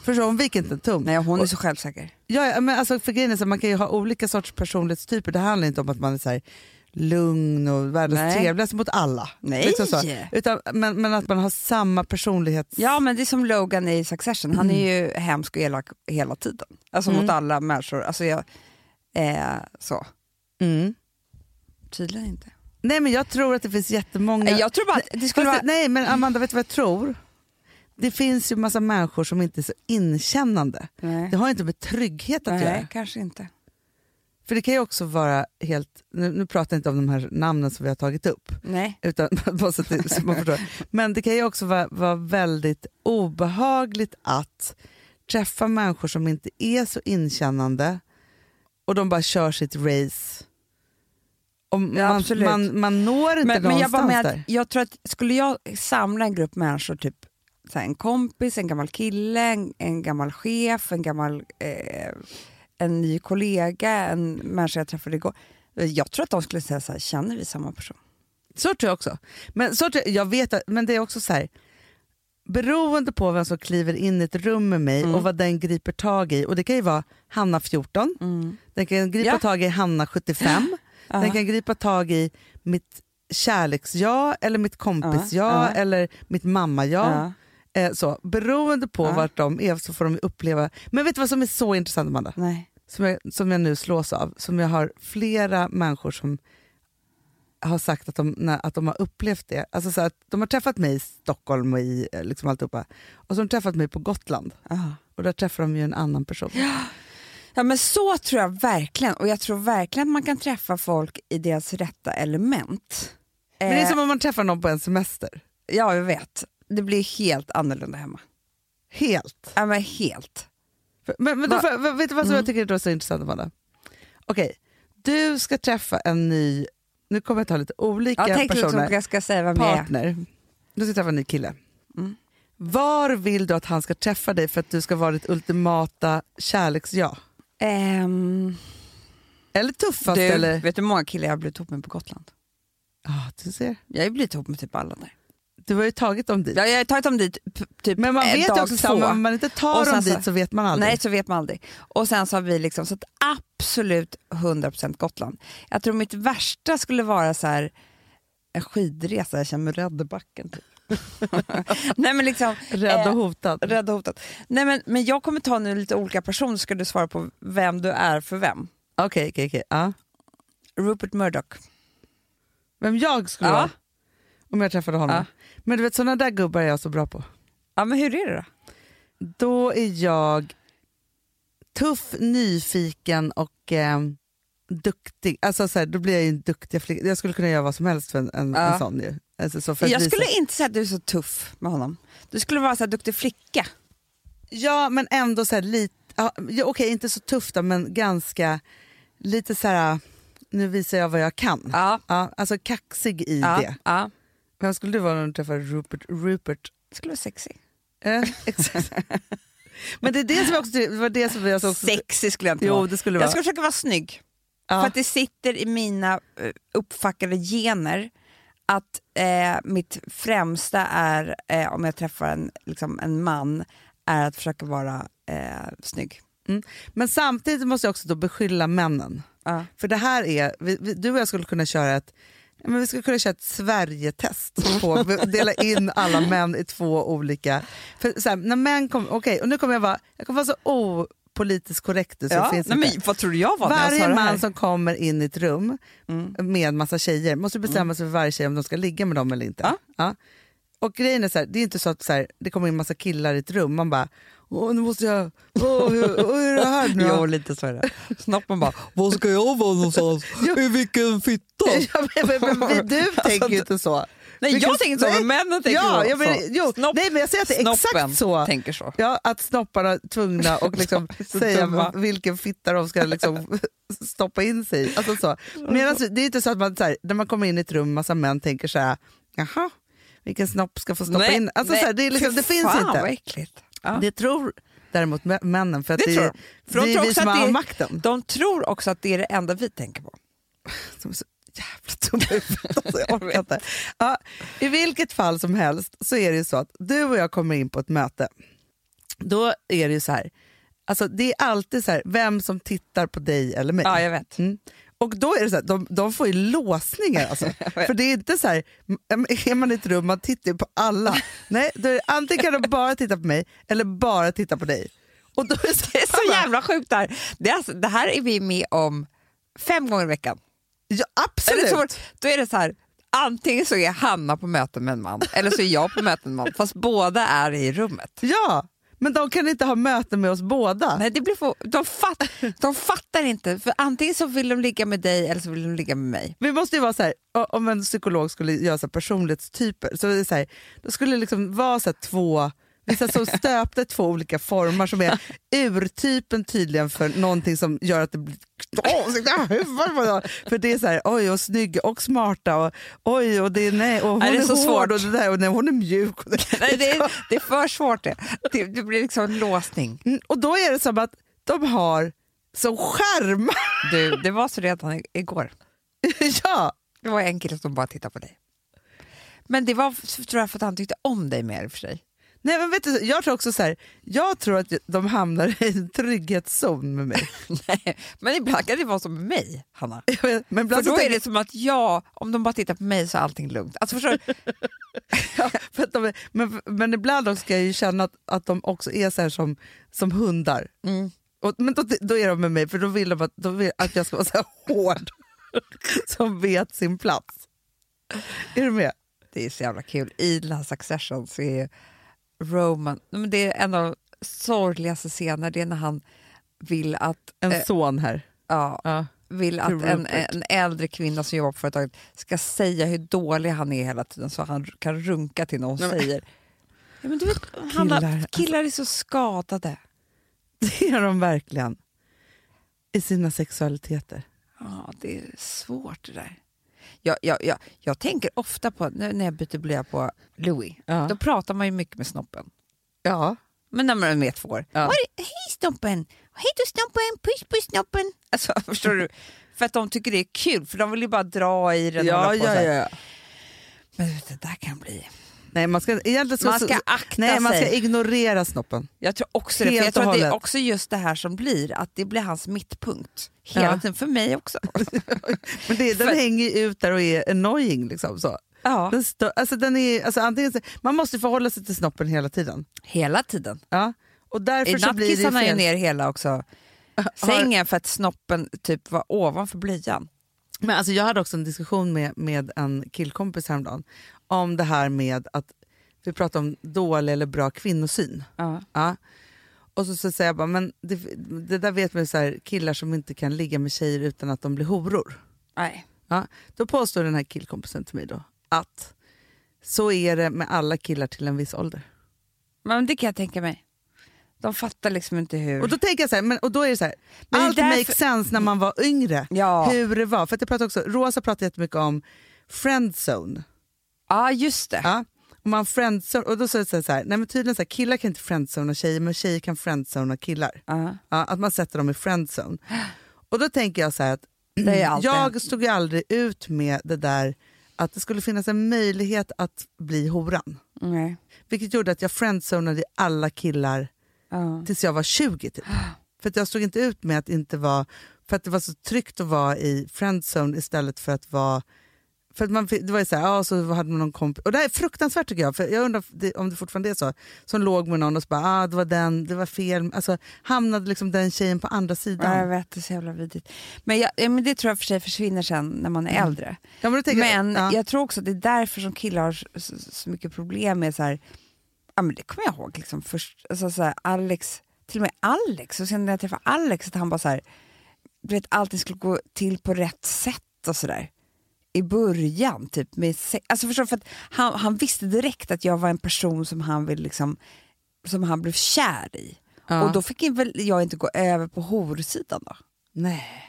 Förstår hon viker inte en tum. Nej, hon är så självsäker. Ja, men alltså för grejen är så, man kan ju ha olika sorts personlighetstyper. Det handlar inte om att man är så här, lugn och världens Nej. trevligaste mot alla. Nej. Liksom så. Utan, men, men att man har samma personlighet. Ja, men det är som Logan i Succession. Han är ju hemsk och elak hela tiden. Alltså Mm. mot alla människor. Alltså jag, eh, så. Mm. Tydligen inte. Nej men jag tror att det finns jättemånga... Nej, Jag tror bara att det skulle vara... Nej men Amanda, vet du vad jag tror? Det finns ju massa människor som inte är så inkännande. Nej, Det har inte med trygghet att Nej göra. kanske inte. För det kan ju också vara helt, nu, nu pratar jag inte om de här namnen som vi har tagit upp, Nej. utan bara så att det, så man förstår. Men det kan ju också vara, vara väldigt obehagligt att träffa människor som inte är så inkännande och de bara kör sitt race. Och Ja, man, absolut. man, man når inte Men, men jag, någonstans med att, där. jag tror att skulle jag samla en grupp människor, typ så en kompis, en gammal kille, en, en gammal chef, en gammal eh, en ny kollega, en människa jag träffade igår. Jag tror att de skulle säga så här, känner vi samma person? Så tror jag också. Men, så tror jag, jag vet att, men det är också så här, beroende på vem som kliver in i ett rum med mig Mm. och vad den griper tag i, och det kan ju vara Hanna 14, den kan gripa Ja. tag i Hanna 75, Ja. den kan gripa tag i mitt kärleksja eller mitt kompisja Ja, ja. eller mitt mamma-ja. Eh, så, beroende på Ja. vart de är så får de uppleva, men vet du vad som är så intressant Amanda? Nej. som jag, som jag nu slås av, som jag har flera människor som har sagt att de, när, att de har upplevt det. Alltså så att de har träffat mig i Stockholm och i eh, liksom alltihopa. Och så har de träffat mig på Gotland. Aha. Och där träffar de ju en annan person. Ja men så tror jag verkligen och jag tror verkligen att man kan träffa folk i deras rätta element. Men det är Eh, som om man träffar någon på en semester. Ja jag vet, det blir helt annorlunda hemma. Helt. Ja men helt. För- Men, men då, jag- vet du vad som jag tycker är så intressant Amanda? Okej, du ska träffa en ny, nu kommer jag ta lite olika Jag liksom personer. att jag ska säga vem är. partner. Du ska träffa en ny kille. Mm. Var vill du att han ska träffa dig för att du ska vara ditt ultimata kärleksja? Ehm, Eller tuffast du, eller? vet du hur många killar jag har blivit ihop med på Gotland? Ja, du ser. Jag har blivit ihop med typ alla där. Du har ju tagit dem dit. Ja, jag har tagit dem dit typ Men man eh, vet ju också två. så, om man inte tar dem så- dit så vet man aldrig. Nej, så vet man aldrig. Och sen så har vi liksom, så absolut 100% Gotland. Jag tror mitt värsta skulle vara så här en skidresa, jag känner mig rädd i backen. Typ. Nej men liksom, Rädd och eh, hotad. rädd och hotad. Nej men, men jag kommer ta nu lite olika personer så ska du svara på vem du är för vem. Okej, okej, okej. Ja. Rupert Murdoch. Vem jag skulle Ja. vara om jag träffade honom. Ja. Men du vet, sådana där gubbar är jag så bra på. Ja men hur är det då? Då är jag tuff, nyfiken och eh, duktig. Alltså, så här, då blir jag ju en duktig flicka. Jag skulle kunna göra vad som helst för en, en, Ja. en sån. Ju. Alltså, så för Jag visa- skulle inte säga att du är så tuff med honom. Du skulle vara så här duktig flicka. Ja, men ändå så här lite, ja, okej inte så tufft då, men ganska, lite så här, nu visar jag vad jag kan. Ja. Ja, alltså kaxig i det. Vem skulle du vara när du träffade Rupert? Rupert? Det skulle vara sexy. Eh, exakt. men det är det som jag också, det var det som jag också... Sexy skulle jag inte Jo, vara. det skulle Jag vara. skulle försöka vara snygg. Ja. För att det sitter i mina uh, uppfackade gener att eh, mitt främsta är, eh, om jag träffar en, liksom, en man, är att försöka vara eh, snygg. Men samtidigt måste jag också då beskylla männen. Ja. För det här är, vi, vi, du och jag skulle kunna köra ett men vi skulle kunna köra ett Sverige-test på dela in alla män i två olika... För så här, när män kom, okej, och nu kommer jag vara, jag kommer vara så opolitiskt korrekt så det finns nej, men, vad tror jag var Varje man som kommer in i ett rum Mm. med massa tjejer måste bestämma sig för varje tjej om de ska ligga med dem eller inte. Ja. Ja. Och grejen är så här, det är inte så att så här, det kommer in massa killar i ett rum, man bara Åh, nu måste jag... Åh, hur, hur är det här nu då?" Jo, lite så är det. Snoppen bara, var ska jag vara någonstans? I vilken fitta? Ja, men, men, men, du tänker ju inte så. Nej, Vilken- jag tänker så, men männen tänker ja, så. ja, men, jo, Snopp- nej, men jag säger att det är exakt så. tänker så. Ja, att snopparna tvungna att liksom säga dumma. vilken fitta de ska liksom stoppa in sig i. Alltså så. Men alltså, det är inte så att man, så här, när man kommer in i ett rum massa män tänker så här, jaha, vilken snopp ska få stoppa in? Alltså, så här, det, är liksom, det finns fan, inte. vad äckligt. Ja. Det tror däremot mä- männen, för att Det det, är, de. För de det är vi som att har makten. De tror också att det är det enda vi tänker på. som är så jävla dumma i huvudet. Jag orkar inte. ja, I vilket fall som helst så är det ju så att du och jag kommer in på ett möte. Då är det ju så här, alltså det är alltid så här, vem som tittar på dig eller mig. Ja, jag vet. Mm. Och då är det så här, de, de får ju låsningar. Alltså. För det är inte så här, m- är man i ett rum, man tittar på alla. Nej, då är det, antingen kan de bara titta på mig eller bara titta på dig. Och då är det, så, Det är så jävla sjukt det här. Det, är alltså, det här är vi med om fem gånger i veckan. Ja, absolut. så, då är det så här, antingen så är Hanna på möten med en man eller så är jag på möten med en man, fast båda är i rummet. Ja, men de kan inte ha möten med oss båda. Nej, det blir för, de, fatt, de fattar inte, för antingen så vill de ligga med dig eller så vill de ligga med mig. Vi måste vara så här, om en psykolog skulle göra så här personlighetstyper, så är det så här, då skulle det liksom vara så två Vissa som stöpte två olika former som är urtypen tydligen för någonting som gör att det blir. För det är så här, oj och snygga och smarta och oj och det är nej och hon Nej, det är är, så hård svårt. och det där och nej, hon är mjuk. Och, det, Nej, det, är, det är för svårt det. Det, det blir liksom en låsning. Mm, och då är det som att de har som skärmar. Du, det var så redan igår. ja, Det var en kille som bara tittade på dig. Men det var tror jag för att han tyckte om dig mer i och för sig. Nej, men vet du, jag tror också så här, jag tror att de hamnar i en trygghetszon med mig. Nej, men ibland kan det vara som med mig, Hanna. Vet, men För då är det som att jag, om de bara tittar på mig så är allting lugnt. Alltså förstår du? Ja, för att de är, men, men ibland också ska jag ju känna att, att de också är så här som, som hundar. Mm. Och, men då, då är de med mig för då vill de att, då vill, att jag ska vara så hård. som vet sin plats. Är du med? Det är så jävla kul. I den här Succession så är Roman, men det är en av de sorgligaste scener, det är när han vill att, En Eh, son här. ja, Ja. vill att en, en äldre kvinna som jobbar på företaget ska säga hur dålig han är hela tiden så han kan runka till när hon säger ja, men du vet, killar, Killar, killar är så skadade. Det är de verkligen. I sina sexualiteter. Ja, det är svårt det där. Jag, jag, jag, jag tänker ofta på, när jag byter blöja på Louis, Ja. då pratar man ju mycket med snoppen. Ja. Men när man är med två år. Ja. Hej snoppen! hej då snoppen, puss puss snoppen. Alltså, förstår du? För att de tycker det är kul, för de vill ju bara dra i den Ja, på ja, ja. Men du, det där kan bli... Nej, man ska, egentligen ska, Man ska akta nej, man ska sig. ignorera snoppen. Jag tror också det, jag tror att det är också just det här som blir, att det blir hans mittpunkt. Hela Ja. tiden, för mig också. Men det, den För- hänger ju ut där och är annoying. Liksom, så. ja, Den stö- alltså, den är, alltså, antingen, så- man måste förhålla sig till snoppen hela tiden. hela tiden. Ja. Och I därför så natt blir det han ju fel. ner hela också sängen för att snoppen typ var ovanför blöjan. Men alltså, jag hade också en diskussion med, med en killkompis häromdagen om det här med att vi pratar om dålig eller bra kvinnosyn. Ja. Ja. Och så, så säger jag bara, men det, det där vet man ju så här, killar som inte kan ligga med tjejer utan att de blir horor. Nej. Ja. Då påstår den här killkompisen till mig då att så är det med alla killar till en viss ålder. Men det kan jag tänka mig. De fattar liksom inte hur... Och då tänker jag så här, men, och då är det så här, Men allt därför- makes sense när man var yngre. Ja. Hur det var. För att jag pratar också, Rosa pratar jättemycket om friendzone. Ja, just det. Ja. Och, man friendzone, och då är det så här, nej men tydligen så här, killar kan inte friendzona tjejer men tjejer kan friendzona killar. Ja. Ja, att man sätter dem i friendzone. Och då tänker jag så här att jag stod ju aldrig ut med det där att det skulle finnas en möjlighet att bli horan. Nej. Vilket gjorde att jag friendzonade alla killar Ja. tills jag var 20 typ. För att jag stod inte ut med att inte vara, för att det var så tryggt att vara i friendzone istället för att vara för att man, det var ju så här, ja, så hade man någon kompis, och det här är fruktansvärt tycker jag, för jag undrar om det fortfarande är så, som låg med någon och så bara, ah, det var den, det var fel, alltså hamnade liksom den tjejen på andra sidan. Ja, jag vet, det är så jävla vidrigt. Men, jag, ja, men det tror jag för sig försvinner sen när man är äldre. Ja, men tänker jag- Men ja. jag tror också att det är därför som killar har så, så, så mycket problem med så här, ja men det kommer jag ihåg, liksom, först, alltså, så här, Alex, till och med Alex, och sen när jag träffade Alex att han bara så här, du vet allting skulle gå till på rätt sätt och sådär. I början, typ med alltså förstår för att han, han visste direkt att jag var en person som han vill liksom, som han blev kär i. Ja. Och då fick jag väl jag inte gå över på horsidan då. Nej.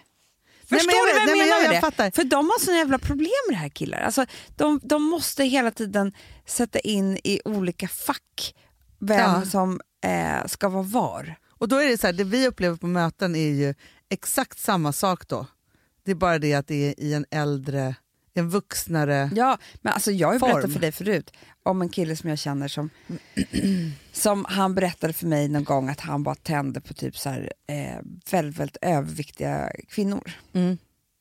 Förstår Nej, men jag du vad jag nej, men menar jag- med jag det? fattar. För de har såna jävla problem med det här killar. Alltså, de, de måste hela tiden sätta in i olika fack vem Ja. som eh, ska vara var. Och då är det så här, det vi upplever på möten är ju exakt samma sak då. Det är bara det att det är i en äldre, en vuxnare... Ja, men alltså jag har ju Form. berättat för dig förut om en kille som jag känner som, som han berättade för mig någon gång att han bara tände på typ så här, eh, väldigt, väldigt överviktiga kvinnor. Mm.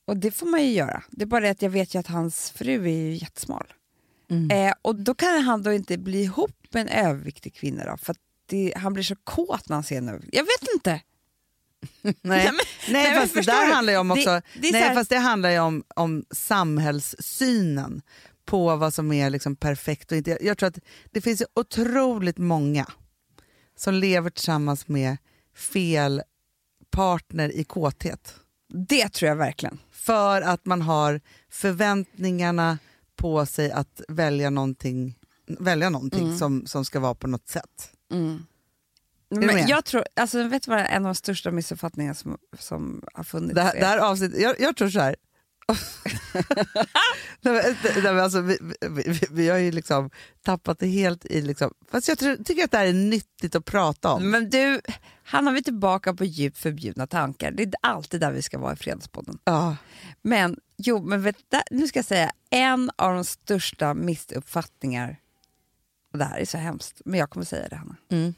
Och det får man ju göra. Det är bara det att jag vet ju att hans fru är ju jättesmal. Mm. Eh, och då kan han då inte bli ihop med en överviktig kvinna då, för att det, han blir så kåt när han ser en överviktig. Jag vet inte. Nej, Nej, nej, fast det där du? handlar ju om Det- också, det så nej, här- fast det handlar ju om, om samhällssynen på vad som är liksom perfekt och inte. Jag tror att det finns otroligt många som lever tillsammans med fel partner i kåthet. Det tror jag verkligen. För att man har förväntningarna på sig att välja någonting, välja någonting Mm. som, som ska vara på något sätt. du Men jag tror, alltså, vet du vad en av de största missuppfattningarna som, som har funnits Det här, är? det här avsnittet, jag, jag tror så här. nej, nej, alltså, vi, vi, vi, har ju liksom tappat det helt i... Liksom, fast jag tror, tycker att det här är nyttigt att prata om. Men du, han har vi tillbaka på djupt förbjudna tankar. Det är alltid där vi ska vara i Fredagspodden. Ja. Men, jo, men vet, där, nu ska jag säga en av de största missuppfattningar, och det här är så hemskt, men jag kommer säga det Hanna, Mm.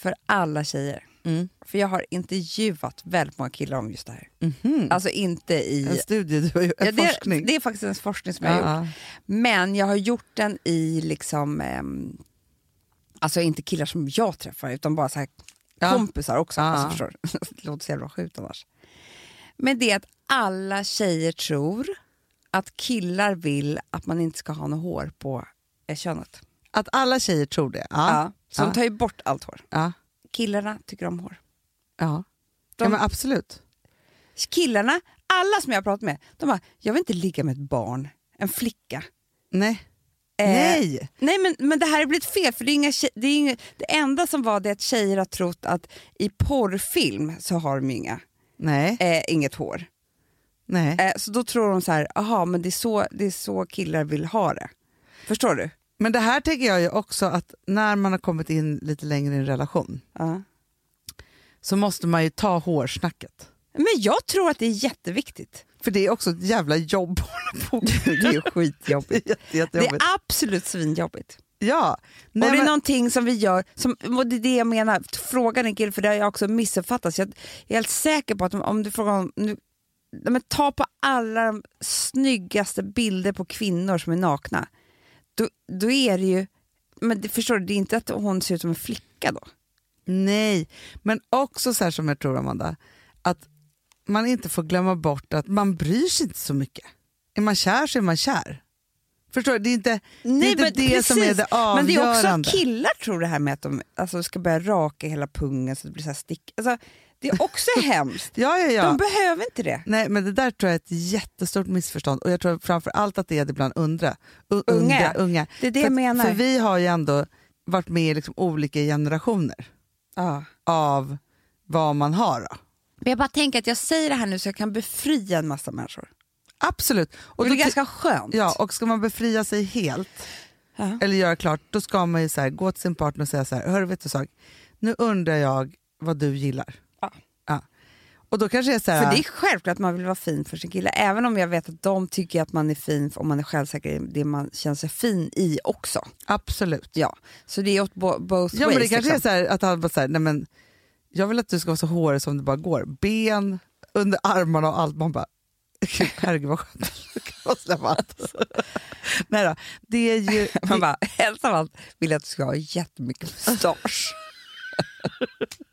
För alla tjejer. Mm. För jag har intervjuat väldigt många killar om just det här. Mhm. Alltså inte i... En studie, du har gjort, en Ja, det, forskning. det är faktiskt en forskning som jag har gjort. Ja, Men jag har gjort den i liksom, ehm, alltså inte killar som jag träffar utan bara så här Ja. kompisar också. Ja, Alltså, förstår? Det låter så jävla sjukt annars. Men det är att alla tjejer tror att killar vill att man inte ska ha något hår på eh, könet. Att alla tjejer tror det. Ja. Ja. Så de tar ju bort allt hår. Ja. Killarna tycker om hår. Ja. De- ja, men absolut. Killarna, alla som jag har pratat med, de bara, jag vill inte ligga med ett barn, en flicka. Nej. Eh, Nej! Nej men, men det här har blivit fel, för det, är inga, det, är inga, det enda som var det att tjejer har trott att i porrfilm så har de inga, Nej. eh, inget hår. Nej. Eh, så då tror de så här, aha men det är, så, det är så killar vill ha det. Förstår du? Men det här tänker jag ju också att när man har kommit in lite längre i en relation Ja. så måste man ju ta hårsnacket. Men jag tror att det är jätteviktigt. För det är också ett jävla jobb. Det är skitjobbigt. Jätte, Det jättejobbigt. är absolut svinjobbigt. Ja. och det Nej, är men, någonting som vi gör, som, och det är det jag menar, frågan en kille, för det har jag också missuppfattat. Jag, jag är helt säker på att om, om du frågar om, nu, nej, men ta på alla de snyggaste bilder på kvinnor som är nakna, då, då är det ju, men det, förstår du, det är inte att hon ser ut som en flicka då. nej, men också så här som jag tror Amanda, att man inte får glömma bort att man bryr sig inte så mycket. Är man kär så är man kär. Förstår du? Det är inte det, är inte det som är det Men det är avgörande. också killar tror det här med att de alltså, ska börja raka hela pungen så det blir så här stick. Alltså, det är också hemskt. Ja, ja, ja. De behöver inte det. Nej, men det där tror jag är ett jättestort missförstånd och jag tror framför allt att det är det bland undra. Unga. unga. Det är det för, jag menar. För vi har ju ändå varit med i liksom olika generationer Ja. av vad man har. Då. Men jag bara tänker att jag säger det här nu så jag kan befria en massa människor. Absolut. Och det är ganska skönt. ja, och ska man befria sig helt Ja. eller göra klart, då ska man ju så här, gå till sin partner och säga så här, hör vet du sak, nu undrar jag vad du gillar. Och då kanske är så här, För det är självklart att man vill vara fin för sin kille, även om jag vet att de tycker att man är fin om man är självsäker i det man känner sig fin i också. absolut. Ja. Så det är åt bo- both Ja, ways. men det kanske liksom. är så att han bara så här, nej men jag vill att du ska vara så hårig som det bara går. Ben, under armarna och allt. Man bara, "Gud, herregud vad skönt. Jag allt? nej då, det är ju... Man bara, helst av allt vill jag att du ska ha jättemycket mustasch.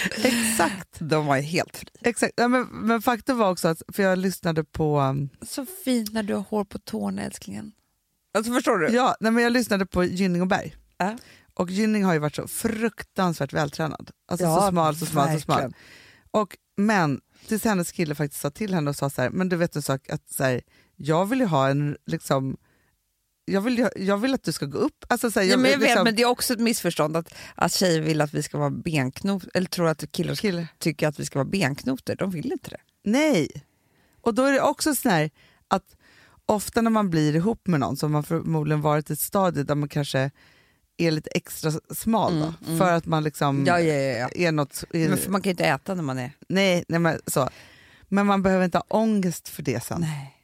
Exakt. De var helt fri. exakt. Ja, men, men faktum var också att, för jag lyssnade på, um, Så fint när du har hår på tårna älsklingen. Alltså förstår du? ja, nej, men jag lyssnade på Gynning och Berg. Ja. Och Gynning har ju varit så fruktansvärt vältränad. Alltså Ja, så smal, så smal, så smal. verkligen. Och, men tills hennes kille faktiskt sa till henne och sa så här, men du vet en sak, att så här, jag vill ju ha en, liksom, jag vill, jag vill att du ska gå upp. Alltså, så här, Ja, men jag vill vet, liksom- men det är också ett missförstånd att, att tjejer vill att vi ska vara benknot eller tror att killar Kille. tycker att vi ska vara benknotor. De vill inte det. Nej. Och då är det också så här att ofta när man blir ihop med någon så har man förmodligen varit i ett stadie där man kanske är lite extra smal då, Mm, mm. för att man liksom Ja, ja, ja, ja. är något... Är, Men för man kan ju inte äta när man är... nej, nej men, så. men man behöver inte ha ångest för det sen. Nej!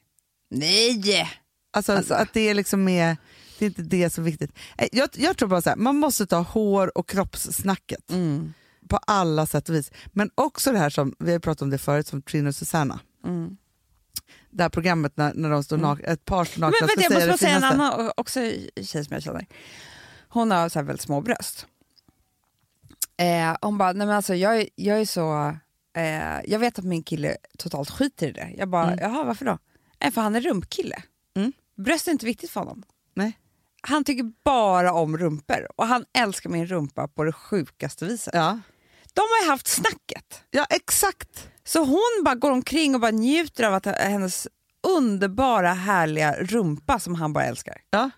Nej! Alltså, Alltså. att det är liksom är, det är inte det som är viktigt. Eh, Jag, jag tror bara så här, man måste ta hår och kroppssnacket Mm. på alla sätt och vis. Men också det här som, vi har pratat om det förut, som Trina och Susanna. Mm. Det här programmet när, när de står nak- ett par står nakna Men vänta, ska jag säga måste det bara säga en annan också tjej som jag känner. Hon har så här väldigt små bröst. Eh, hon bara, nej men alltså jag, jag är så... Eh, jag vet att min kille totalt skiter i det. Jag bara, Mm. jaha varför då? Nej, för han är rumpkille. Bröst är inte viktigt för honom. Nej. Han tycker bara om rumpor och han älskar min rumpa på det sjukaste viset. Ja. De har ju haft snacket. ja, exakt. Så hon bara går omkring och bara njuter av att hennes underbara härliga rumpa som han bara älskar. Ja.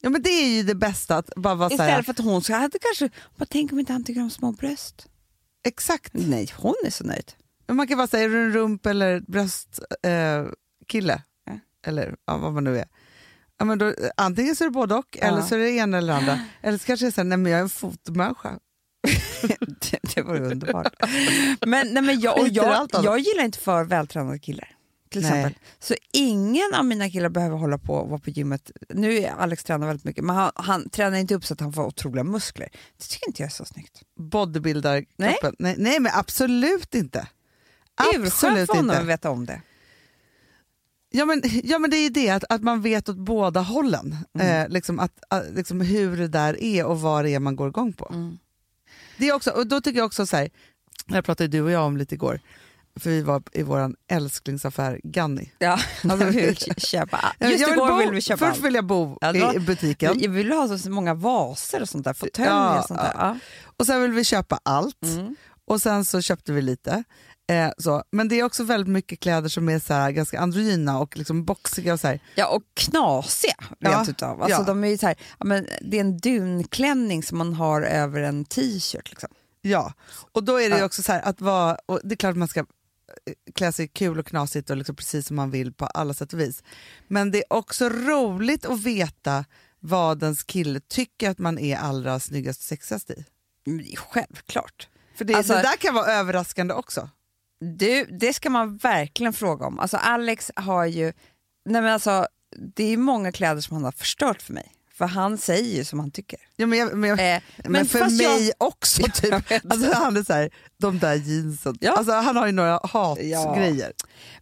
ja, men det är ju det bästa att bara vara så här, Istället för att hon ska, hade kanske, bara tänk om inte han tycker om små bröst. exakt. Nej, hon är så nöjd. Men man kan bara säga, är du en rump eller bröstkille? Eh. Eller ja, vad man nu är. Ja, men då, antingen så är det både och, eller så är det det ena eller det andra. Eller så kanske det är så här, nej men jag är en fotmänniska. det, det var underbart. Men, nej, men jag, och jag, jag gillar inte för vältränade killar. Till Nej. exempel. Så ingen av mina killar behöver hålla på och vara på gymmet. Nu är Alex tränar väldigt mycket, men han, han tränar inte upp så att han får otroliga muskler. Det tycker inte jag är så snyggt. Bodybuildarkroppen. Nej. Nej, men absolut inte. Absolut för honom att veta om det. Ja men, ja men det är ju det, att, att man vet åt båda hållen. Mm. Eh, liksom att, att, liksom hur det där är och vad det är man går igång på. Mm. Det är också, och då tycker jag också så här, det pratade du och jag om lite igår, för vi var i vår älsklingsaffär Ganni. Ja, Alltså, vi vill köpa. Jag Just vill igår bo, ville vi köpa Först vill jag bo Ja, i butiken Jag vill ha så många vaser och sånt där, fåtöljer Ja, och sånt där. Ja. och sen vill vi köpa allt Mm. och sen så köpte vi lite. Eh, så. Men det är också väldigt mycket kläder som är så här, ganska androgyna och liksom boxiga. Och så här. Ja, och knasiga Ja, rent utav. Alltså, ja. de är så här, ja, men det är en dunklänning som man har över en t-shirt. Liksom. Ja, och då är det Ja. också så här att vara, och det är klart att man ska eh, klä sig kul och knasigt och liksom precis som man vill på alla sätt och vis. Men det är också roligt att veta vad ens kille tycker att man är allra snyggast och sexigast i. Är självklart. För det, Alltså- det där kan vara överraskande också. Du, det ska man verkligen fråga om. Alltså Alex har ju, nej men alltså det är många kläder som han har förstört för mig. För han säger ju som han tycker. Ja, men, jag, men, jag, Eh, men, för fast mig jag- också. Typ. Alltså, han är så här, de där jeansen. Ja. Alltså, han har ju några hatgrejer.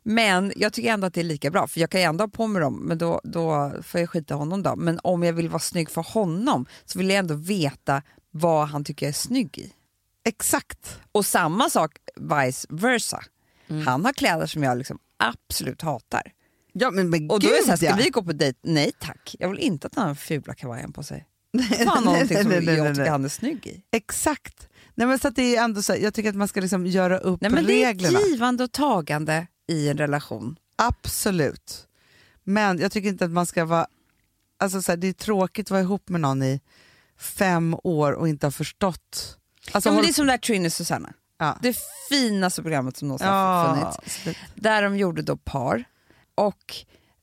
Men jag tycker ändå att det är lika bra, för jag kan ju ändå ha på mig dem, men då, då får jag skita honom då. Men om jag vill vara snygg för honom så vill jag ändå veta vad han tycker jag är snygg i. Exakt. Och samma sak vice versa. Mm. Han har kläder som jag liksom absolut hatar. Ja, men, men Och då är det gud, så här, ska ja. vi gå på dejt? Nej tack, jag vill inte att han har fula kavajen på sig. Fan någonting som nej, nej, jag tycker han är snygg i. Exakt. Nej, men så det är ändå så här, jag tycker att man ska liksom göra upp Nej, men det är reglerna. givande och tagande i en relation. Absolut. Men jag tycker inte att man ska vara... Alltså så här, det är tråkigt att vara ihop med någon i fem år och inte ha förstått. Alltså, Ja, håll- det är som där Trini och Susanna. ja. Det finaste programmet som någonsin har Ja, funnits. det- Där de gjorde då par. Och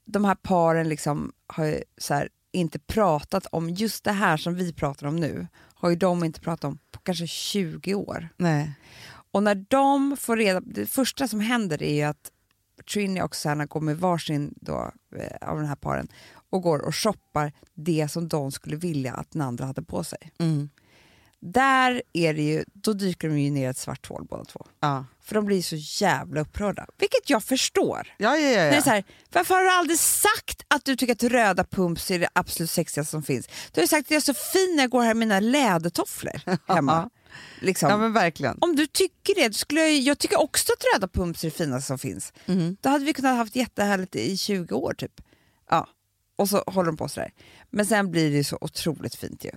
de här paren liksom har här, inte pratat om just det här som vi pratar om nu. Har ju de inte pratat om på kanske 20 år. Nej. Och när de får reda det första som händer är ju att Trini och Susanna går med varsin då, eh, av den här paren och går och shoppar det som de skulle vilja att den andra hade på sig. Mm. Där är det ju, då dyker de ju ner i ett svart hål båda två. Ja. För de blir så jävla upprörda. Vilket jag förstår. Ja, ja, ja, Det är ja. så här, varför har du aldrig sagt att du tycker att röda pumps är det absolut sexigaste som finns? Du har ju sagt att jag är så fin när jag går här med mina lädertofflor hemma. Liksom. ja men verkligen. Om du tycker det, skulle jag, jag tycker också att röda pumps är det finaste som finns. Mhm. Då hade vi kunnat haft jättehärligt i 20 år typ. Ja. Och så håller de på sådär. Men sen blir det så otroligt fint ju.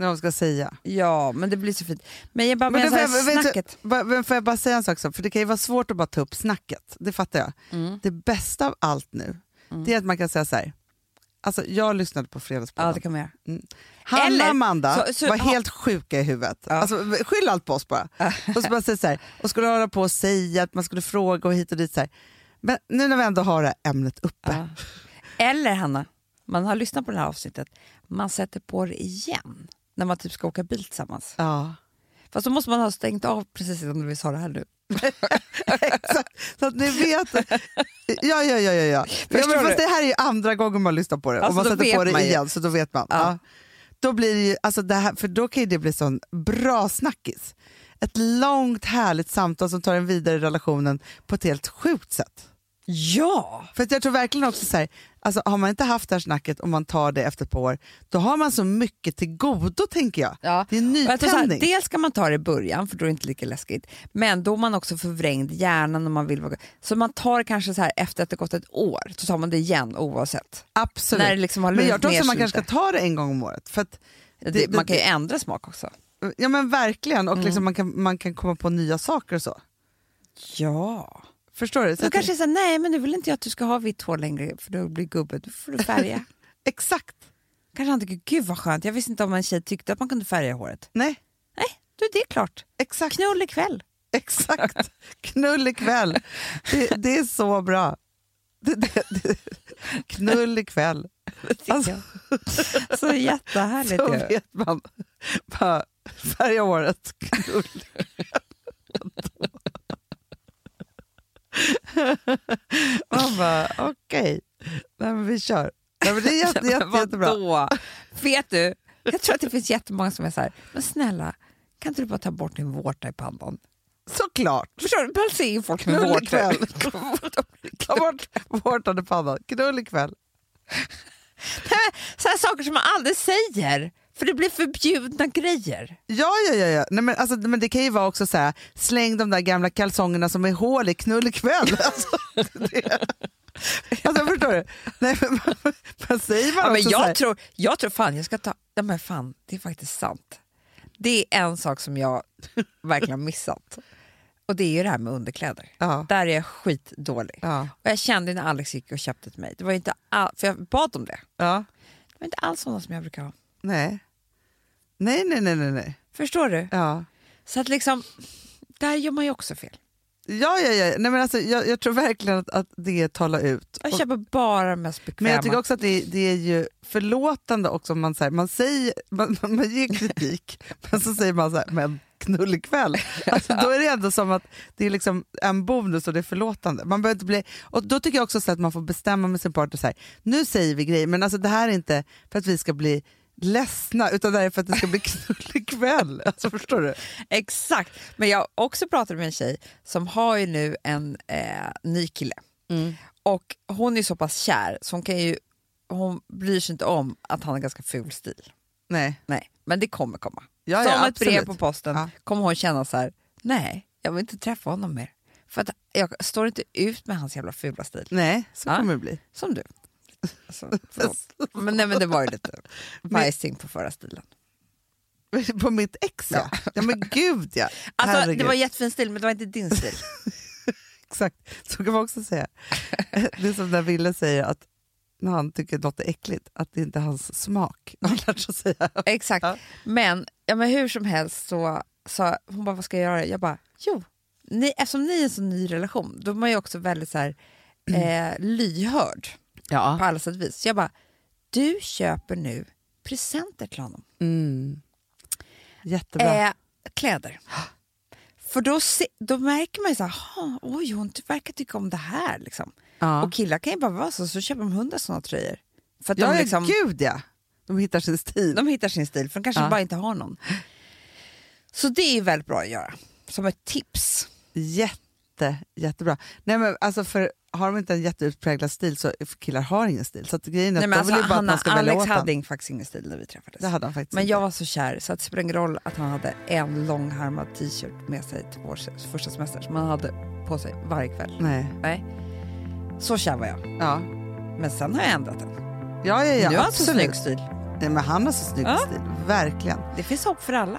När de ska säga. Ja, men det blir så fint. Men jag bara Men menar får jag, snacket. men får jag bara säga en sak? Så? För Det kan ju vara svårt att bara ta upp snacket, det fattar jag. Mm. Det bästa av allt nu, det är att man kan säga så här. Alltså, jag lyssnade på Fredagspodden. Ja, det kan man göra. Hanna Eller- och Amanda så- så- var ja. helt sjuka i huvudet. Alltså, skyll allt på oss bara. och, så bara säga så här, och skulle hålla på och säga att man skulle fråga och hit och dit. Så här. Men nu när vi ändå har det här ämnet uppe. Ja. Eller Hanna, man har lyssnat på det här avsnittet, man sätter på det igen när man typ ska åka bil tillsammans. Ja. Fast då måste man ha stängt av precis innan vi sa det här nu. Så att ni vet. Ja, ja, ja. ja, ja. ja men fast det här är ju andra gången man lyssnar på det Alltså, och man sätter på det man ju. igen så då vet man. Ja. Ja. Då blir det ju, alltså det här, för då kan ju det bli sån bra snackis. Ett långt härligt samtal som tar en vidare i relationen på ett helt sjukt sätt. Ja! För jag tror verkligen också så här, alltså har man inte haft det här snacket och man tar det efter ett par år, då har man så mycket till godo tänker jag. Ja. Det är nytändning. dels ska man ta det i början för då är det inte lika läskigt. Men då är man också förvrängd hjärnan och man vill vara... Så man tar det kanske så här efter att det gått ett år, så tar man det igen oavsett. Absolut. När det liksom har Men jag tror också man kanske ska ta det en gång om året. För Det, det- man kan ju ändra smak också. Ja men verkligen, Mm. och liksom man, kan, man kan komma på nya saker och så. Ja. Förstår du? Så att kanske det, säger nej men nu vill inte jag att du ska ha vitt hår längre för då blir gubbe, då får du färga. exakt. kanske han tycker gud vad skönt, jag visste inte om en tjej tyckte att man kunde färga håret. Nej, Nej, då är det klart. exakt. Knull ikväll. Exakt. Knull ikväll. Det, det är så bra. Det, det, det. Knull ikväll. Alltså, Så jättehärligt så vet man. Bara färga håret. Knull. Man bara, okej, men vi kör. Nej, men det är jätte, jätte, jättebra. vadå? Vet du, jag tror att det finns jättemånga som är så här, men snälla, kan inte du bara ta bort din vårta i pannan? Såklart. Förstår du? Man ser ju folk med vårtor. Ta bort vårtan i pannan. Knull ikväll. Så här saker som man aldrig säger, för det blir förbjudna grejer. Ja, ja, ja. ja. Nej, men, alltså, men det kan ju vara också så här, släng de där gamla kalsongerna som är hål i, knull ikväll. Alltså, det, alltså förstår du? Nej, men, men, men säger man Ja, men jag, tror, jag tror fan jag ska ta... Ja, men fan, det är faktiskt sant. Det är en sak som jag verkligen har missat. Och det är ju det här med underkläder. Ja. Där är jag skitdålig. Ja, Och jag kände när Alex gick och köpte till mig, det var inte all, för jag bad om det. ja, Det var inte alls sådana som jag brukar ha. nej. Nej, nej, nej, nej, nej. Förstår du? Ja. Så att liksom, där gör man ju också fel. Ja, ja, ja. Nej, men alltså, jag, jag tror verkligen att, att det talar ut. Jag köper bara de mest bekväma. Men jag tycker också att det, det är ju förlåtande också om man, så här, man, säger, man, man, ger kritik men så säger man så här, men knullig kväll. Alltså, då är det ändå som att det är liksom en bonus och det är förlåtande. Man behöver inte bli, och då tycker jag också så att man får bestämma med sin partner, så här, nu säger vi grejer, men alltså det här är inte för att vi ska bli ledsna, utan det är för att det ska bli knullig kväll. Alltså, förstår du? Exakt. Men jag har också pratat med en tjej som har ju nu en eh, ny kille. Och hon är så pass kär så hon, kan ju, hon bryr sig inte om att han har ganska ful stil. Nej. Nej, men det kommer komma. Ja, Som ja, ett brev på posten Ja. kommer hon känna så här: nej, jag vill inte träffa honom mer. För att jag står inte ut med hans jävla fula stil. Nej, så Ja. kommer det bli. Som du. Alltså, men, nej, men det var ju lite bajsing på förra stilen. På mitt ex ja. ja. men gud ja. Alltså, det var jättefin stil men det var inte din stil. Exakt, så kan man också säga. Det är som när Ville säger att när han tycker något är äckligt, att det inte är hans smak. Exakt. Ja. Men, ja, men hur som helst så sa hon bara, vad ska jag göra? Jag bara, jo, ni, eftersom ni är en så ny relation, då är man ju också väldigt så här, eh, lyhörd på Ja. alla sätt och vis. Så jag bara, du köper nu presenter till honom. Mm. Jättebra. Eh, kläder. För då, se, då märker man ju så här, "Ha, oj hon verkar tycka om det här. Liksom. ja. Och killar kan ju bara vara så, så köper de hundra sådana tröjor. För att ja, de, liksom, gud ja. De hittar sin stil. de hittar sin stil, för de kanske Ja. bara inte har någon. Så det är väldigt bra att göra, som ett tips. Jätte, jättebra. Nej, men alltså för har de inte en jätteutpräglad stil så killar har ingen stil. Så att grejen är Nej, att alltså, vill ju bara att Hanna, man ska välja Alex åt hade faktiskt ingen stil när vi träffades. Det hade han faktiskt Men inte. jag var så kär så att det spelar ingen roll att han hade en långärmad t-shirt med sig till vår första semester som han hade på sig varje kväll. Nej. Nej. Så kär var jag. Ja. Men sen har jag ändrat den. Ja, ja, ja, nu har han så snygg stil. Nej, men han har så snygg Ja. stil. Verkligen. Det finns hopp för alla.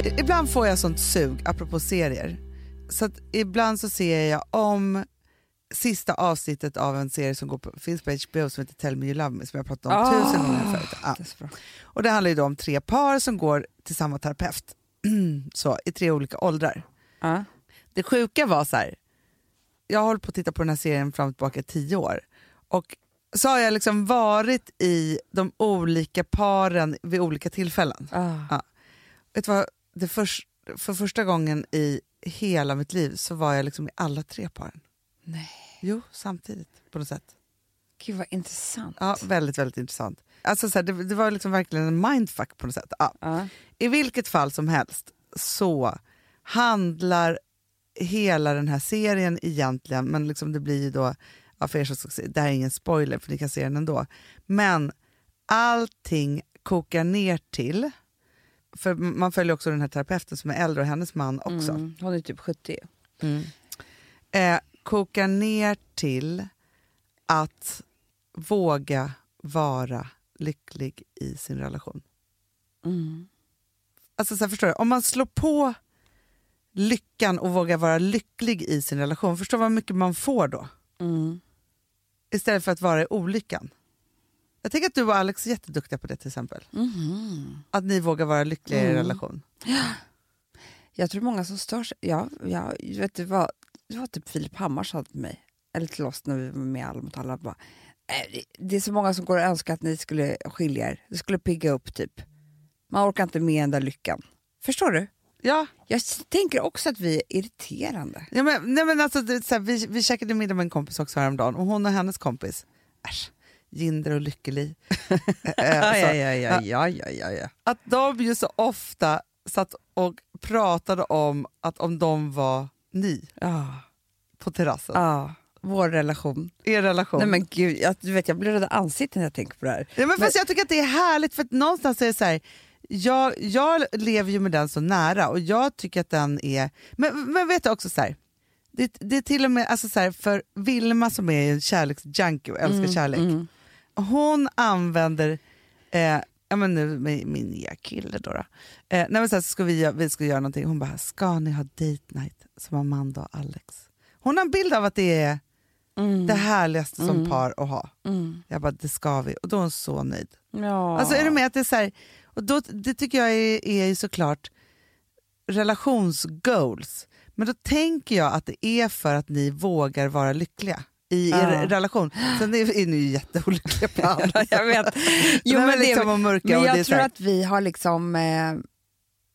Ibland får jag sånt sug, apropå serier. Så att ibland så ser jag om sista avsnittet av en serie som går på, finns på HBO som heter Tell Me You Love Me som jag pratat om tusen gånger förut. Ja. Det. Och det handlar ju då om tre par som går till samma terapeut. så, I tre olika åldrar. Ja. Det sjuka var så här, jag har hållit på att titta på den här serien fram och tillbaka i tio år. Och så har jag liksom varit i de olika paren vid olika tillfällen. Ah. Ja. Vet du vad? Det förs- för första gången i hela mitt liv så var jag liksom i alla tre paren. Nej. Jo, samtidigt på något sätt. Gud vad intressant. Ja, väldigt, väldigt intressant. Alltså, så här, det, det var liksom verkligen en mindfuck på något sätt. Ja. Ja. I vilket fall som helst så handlar hela den här serien egentligen, men liksom det blir ju då, ja, för er som se, det här är ingen spoiler för ni kan se den ändå, men allting kokar ner till, för man följer också den här terapeuten som är äldre och hennes man också, Mm. Hon är typ 70. eh, kokar ner till att våga vara lycklig i sin relation. Mm. Alltså så här, förstår du? Om man slår på lyckan och vågar vara lycklig i sin relation, förstår vad mycket man får då? Mm. Istället för att vara i olyckan. Jag tänker att du och Alex är jätteduktiga på det till exempel. Mhm. Att ni vågar vara lyckliga i er Mm. relation. Jag tror många som stör sig. Ja, ja, vet du vad? Det var typ Filip Hammar sa till mig, eller till oss när vi var med Alla mot alla. Bara, "Eh, det- är så många som går och önskar att ni skulle skilja er. Det skulle pigga upp typ. Man orkar inte med den där lyckan. Förstår du? Ja, Jag tänker också att vi är irriterande. ja men, nej men alltså, det, så här, vi, vi käkade middag med en kompis också häromdagen och hon och hennes kompis, äsch, Jinder och Lykkeli. Ja, ja, ja, ja, ja. Att de ju så ofta satt och pratade om att om de var ni Ja, på terrassen. ja. vår relation. Er relation. Nej men gud, jag, du vet, jag blir röd i ansiktet när jag tänker på det här. Ja, men fast jag tycker att det är härligt för att någonstans är det så här, jag, jag lever ju med den så nära och jag tycker att den är... Men, men vet du också så här, det, det är till och med alltså så här, för Vilma som är en kärleksjunkie och älskar kärlek, hon använder, eh, ja men nu med min nya kille då, då. Eh, nej så här, så ska vi, vi ska göra någonting, hon bara, ska ni ha date night som Amanda och Alex? Hon har en bild av att det är det härligaste som par att ha. Jag bara, det ska vi. Och då är hon så nöjd. Ja. Alltså är du med att det är så här, och då, det tycker jag är, är ju såklart relationsgoals. Men då tänker jag att det är för att ni vågar vara lyckliga i er Ja. relation. Sen är, är ni ju jätteolyckliga på andra jag vet. Jo, men, det- liksom och mörka. Men det jag tror att vi har liksom, eh,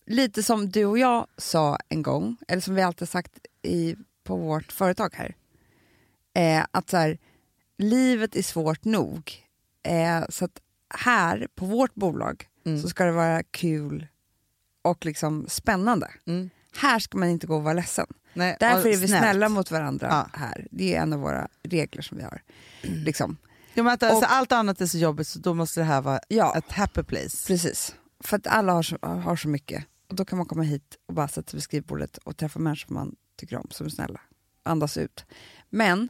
lite som du och jag sa en gång, eller som vi alltid sagt i, på vårt företag här, eh, att så här, livet är svårt nog. Eh, så att här på vårt bolag Mm. så ska det vara kul och liksom spännande. Mm. Här ska man inte gå och vara ledsen. Nej, Därför är vi snällt. snälla mot varandra Ja. här. Det är en av våra regler som vi har. Liksom. Ja, men att, alltså, Och- allt annat är så jobbigt så då måste det här vara Ja. ett happy place. Precis, för att alla har så, har så mycket. Och Då kan man komma hit och bara sätta sig vid skrivbordet och träffa människor man tycker om, som är snälla. Andas ut. Men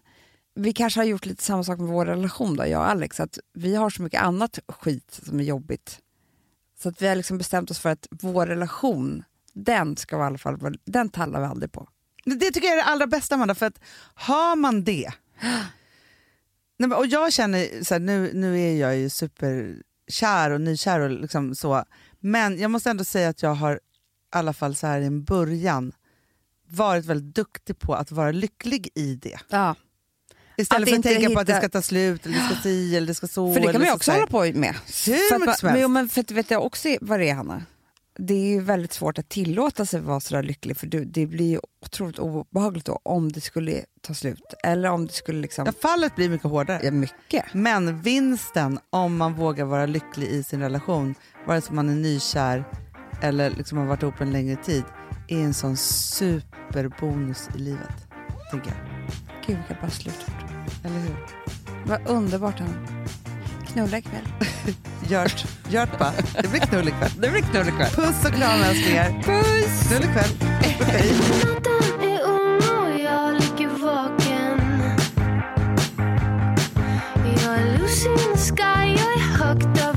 vi kanske har gjort lite samma sak med vår relation, då, jag och Alex. Att vi har så mycket annat skit som är jobbigt. Så att vi har liksom bestämt oss för att vår relation, den ska vi i alla fall den tallar vi aldrig på. Det tycker jag är det allra bästa Amanda, för att har man det... Nej, och jag känner, så här, nu, nu är jag ju superkär och nykär och liksom så, men jag måste ändå säga att jag har i alla fall så här i en början varit väldigt duktig på att vara lycklig i det. Ja. Istället Att för att tänka på att det hitta- ska ta slut, eller det ska si eller det ska så. För det kan man ju så också hålla på med. Hur mycket som helst. men, men för att vet jag också vad det är Hanna? Det är ju väldigt svårt att tillåta sig vara sådär lycklig för det blir ju otroligt obehagligt då om det skulle ta slut. Eller om det skulle liksom... Ja, fallet blir mycket hårdare. Ja, mycket. Men vinsten om man vågar vara lycklig i sin relation, vare sig man är nykär eller liksom har varit ihop en längre tid, är en sån superbonus i livet. Tänker jag. Gud vilka bra slutord. Eller hur? Vad underbart Hanna. Knulla ikväll. Gjort, gjort bara. Det blir knull ikväll. Det blir knull ikväll. Puss och kram älsklingar. Puss! Knull ikväll. Hej. Jag är loose in the sky, jag är högt över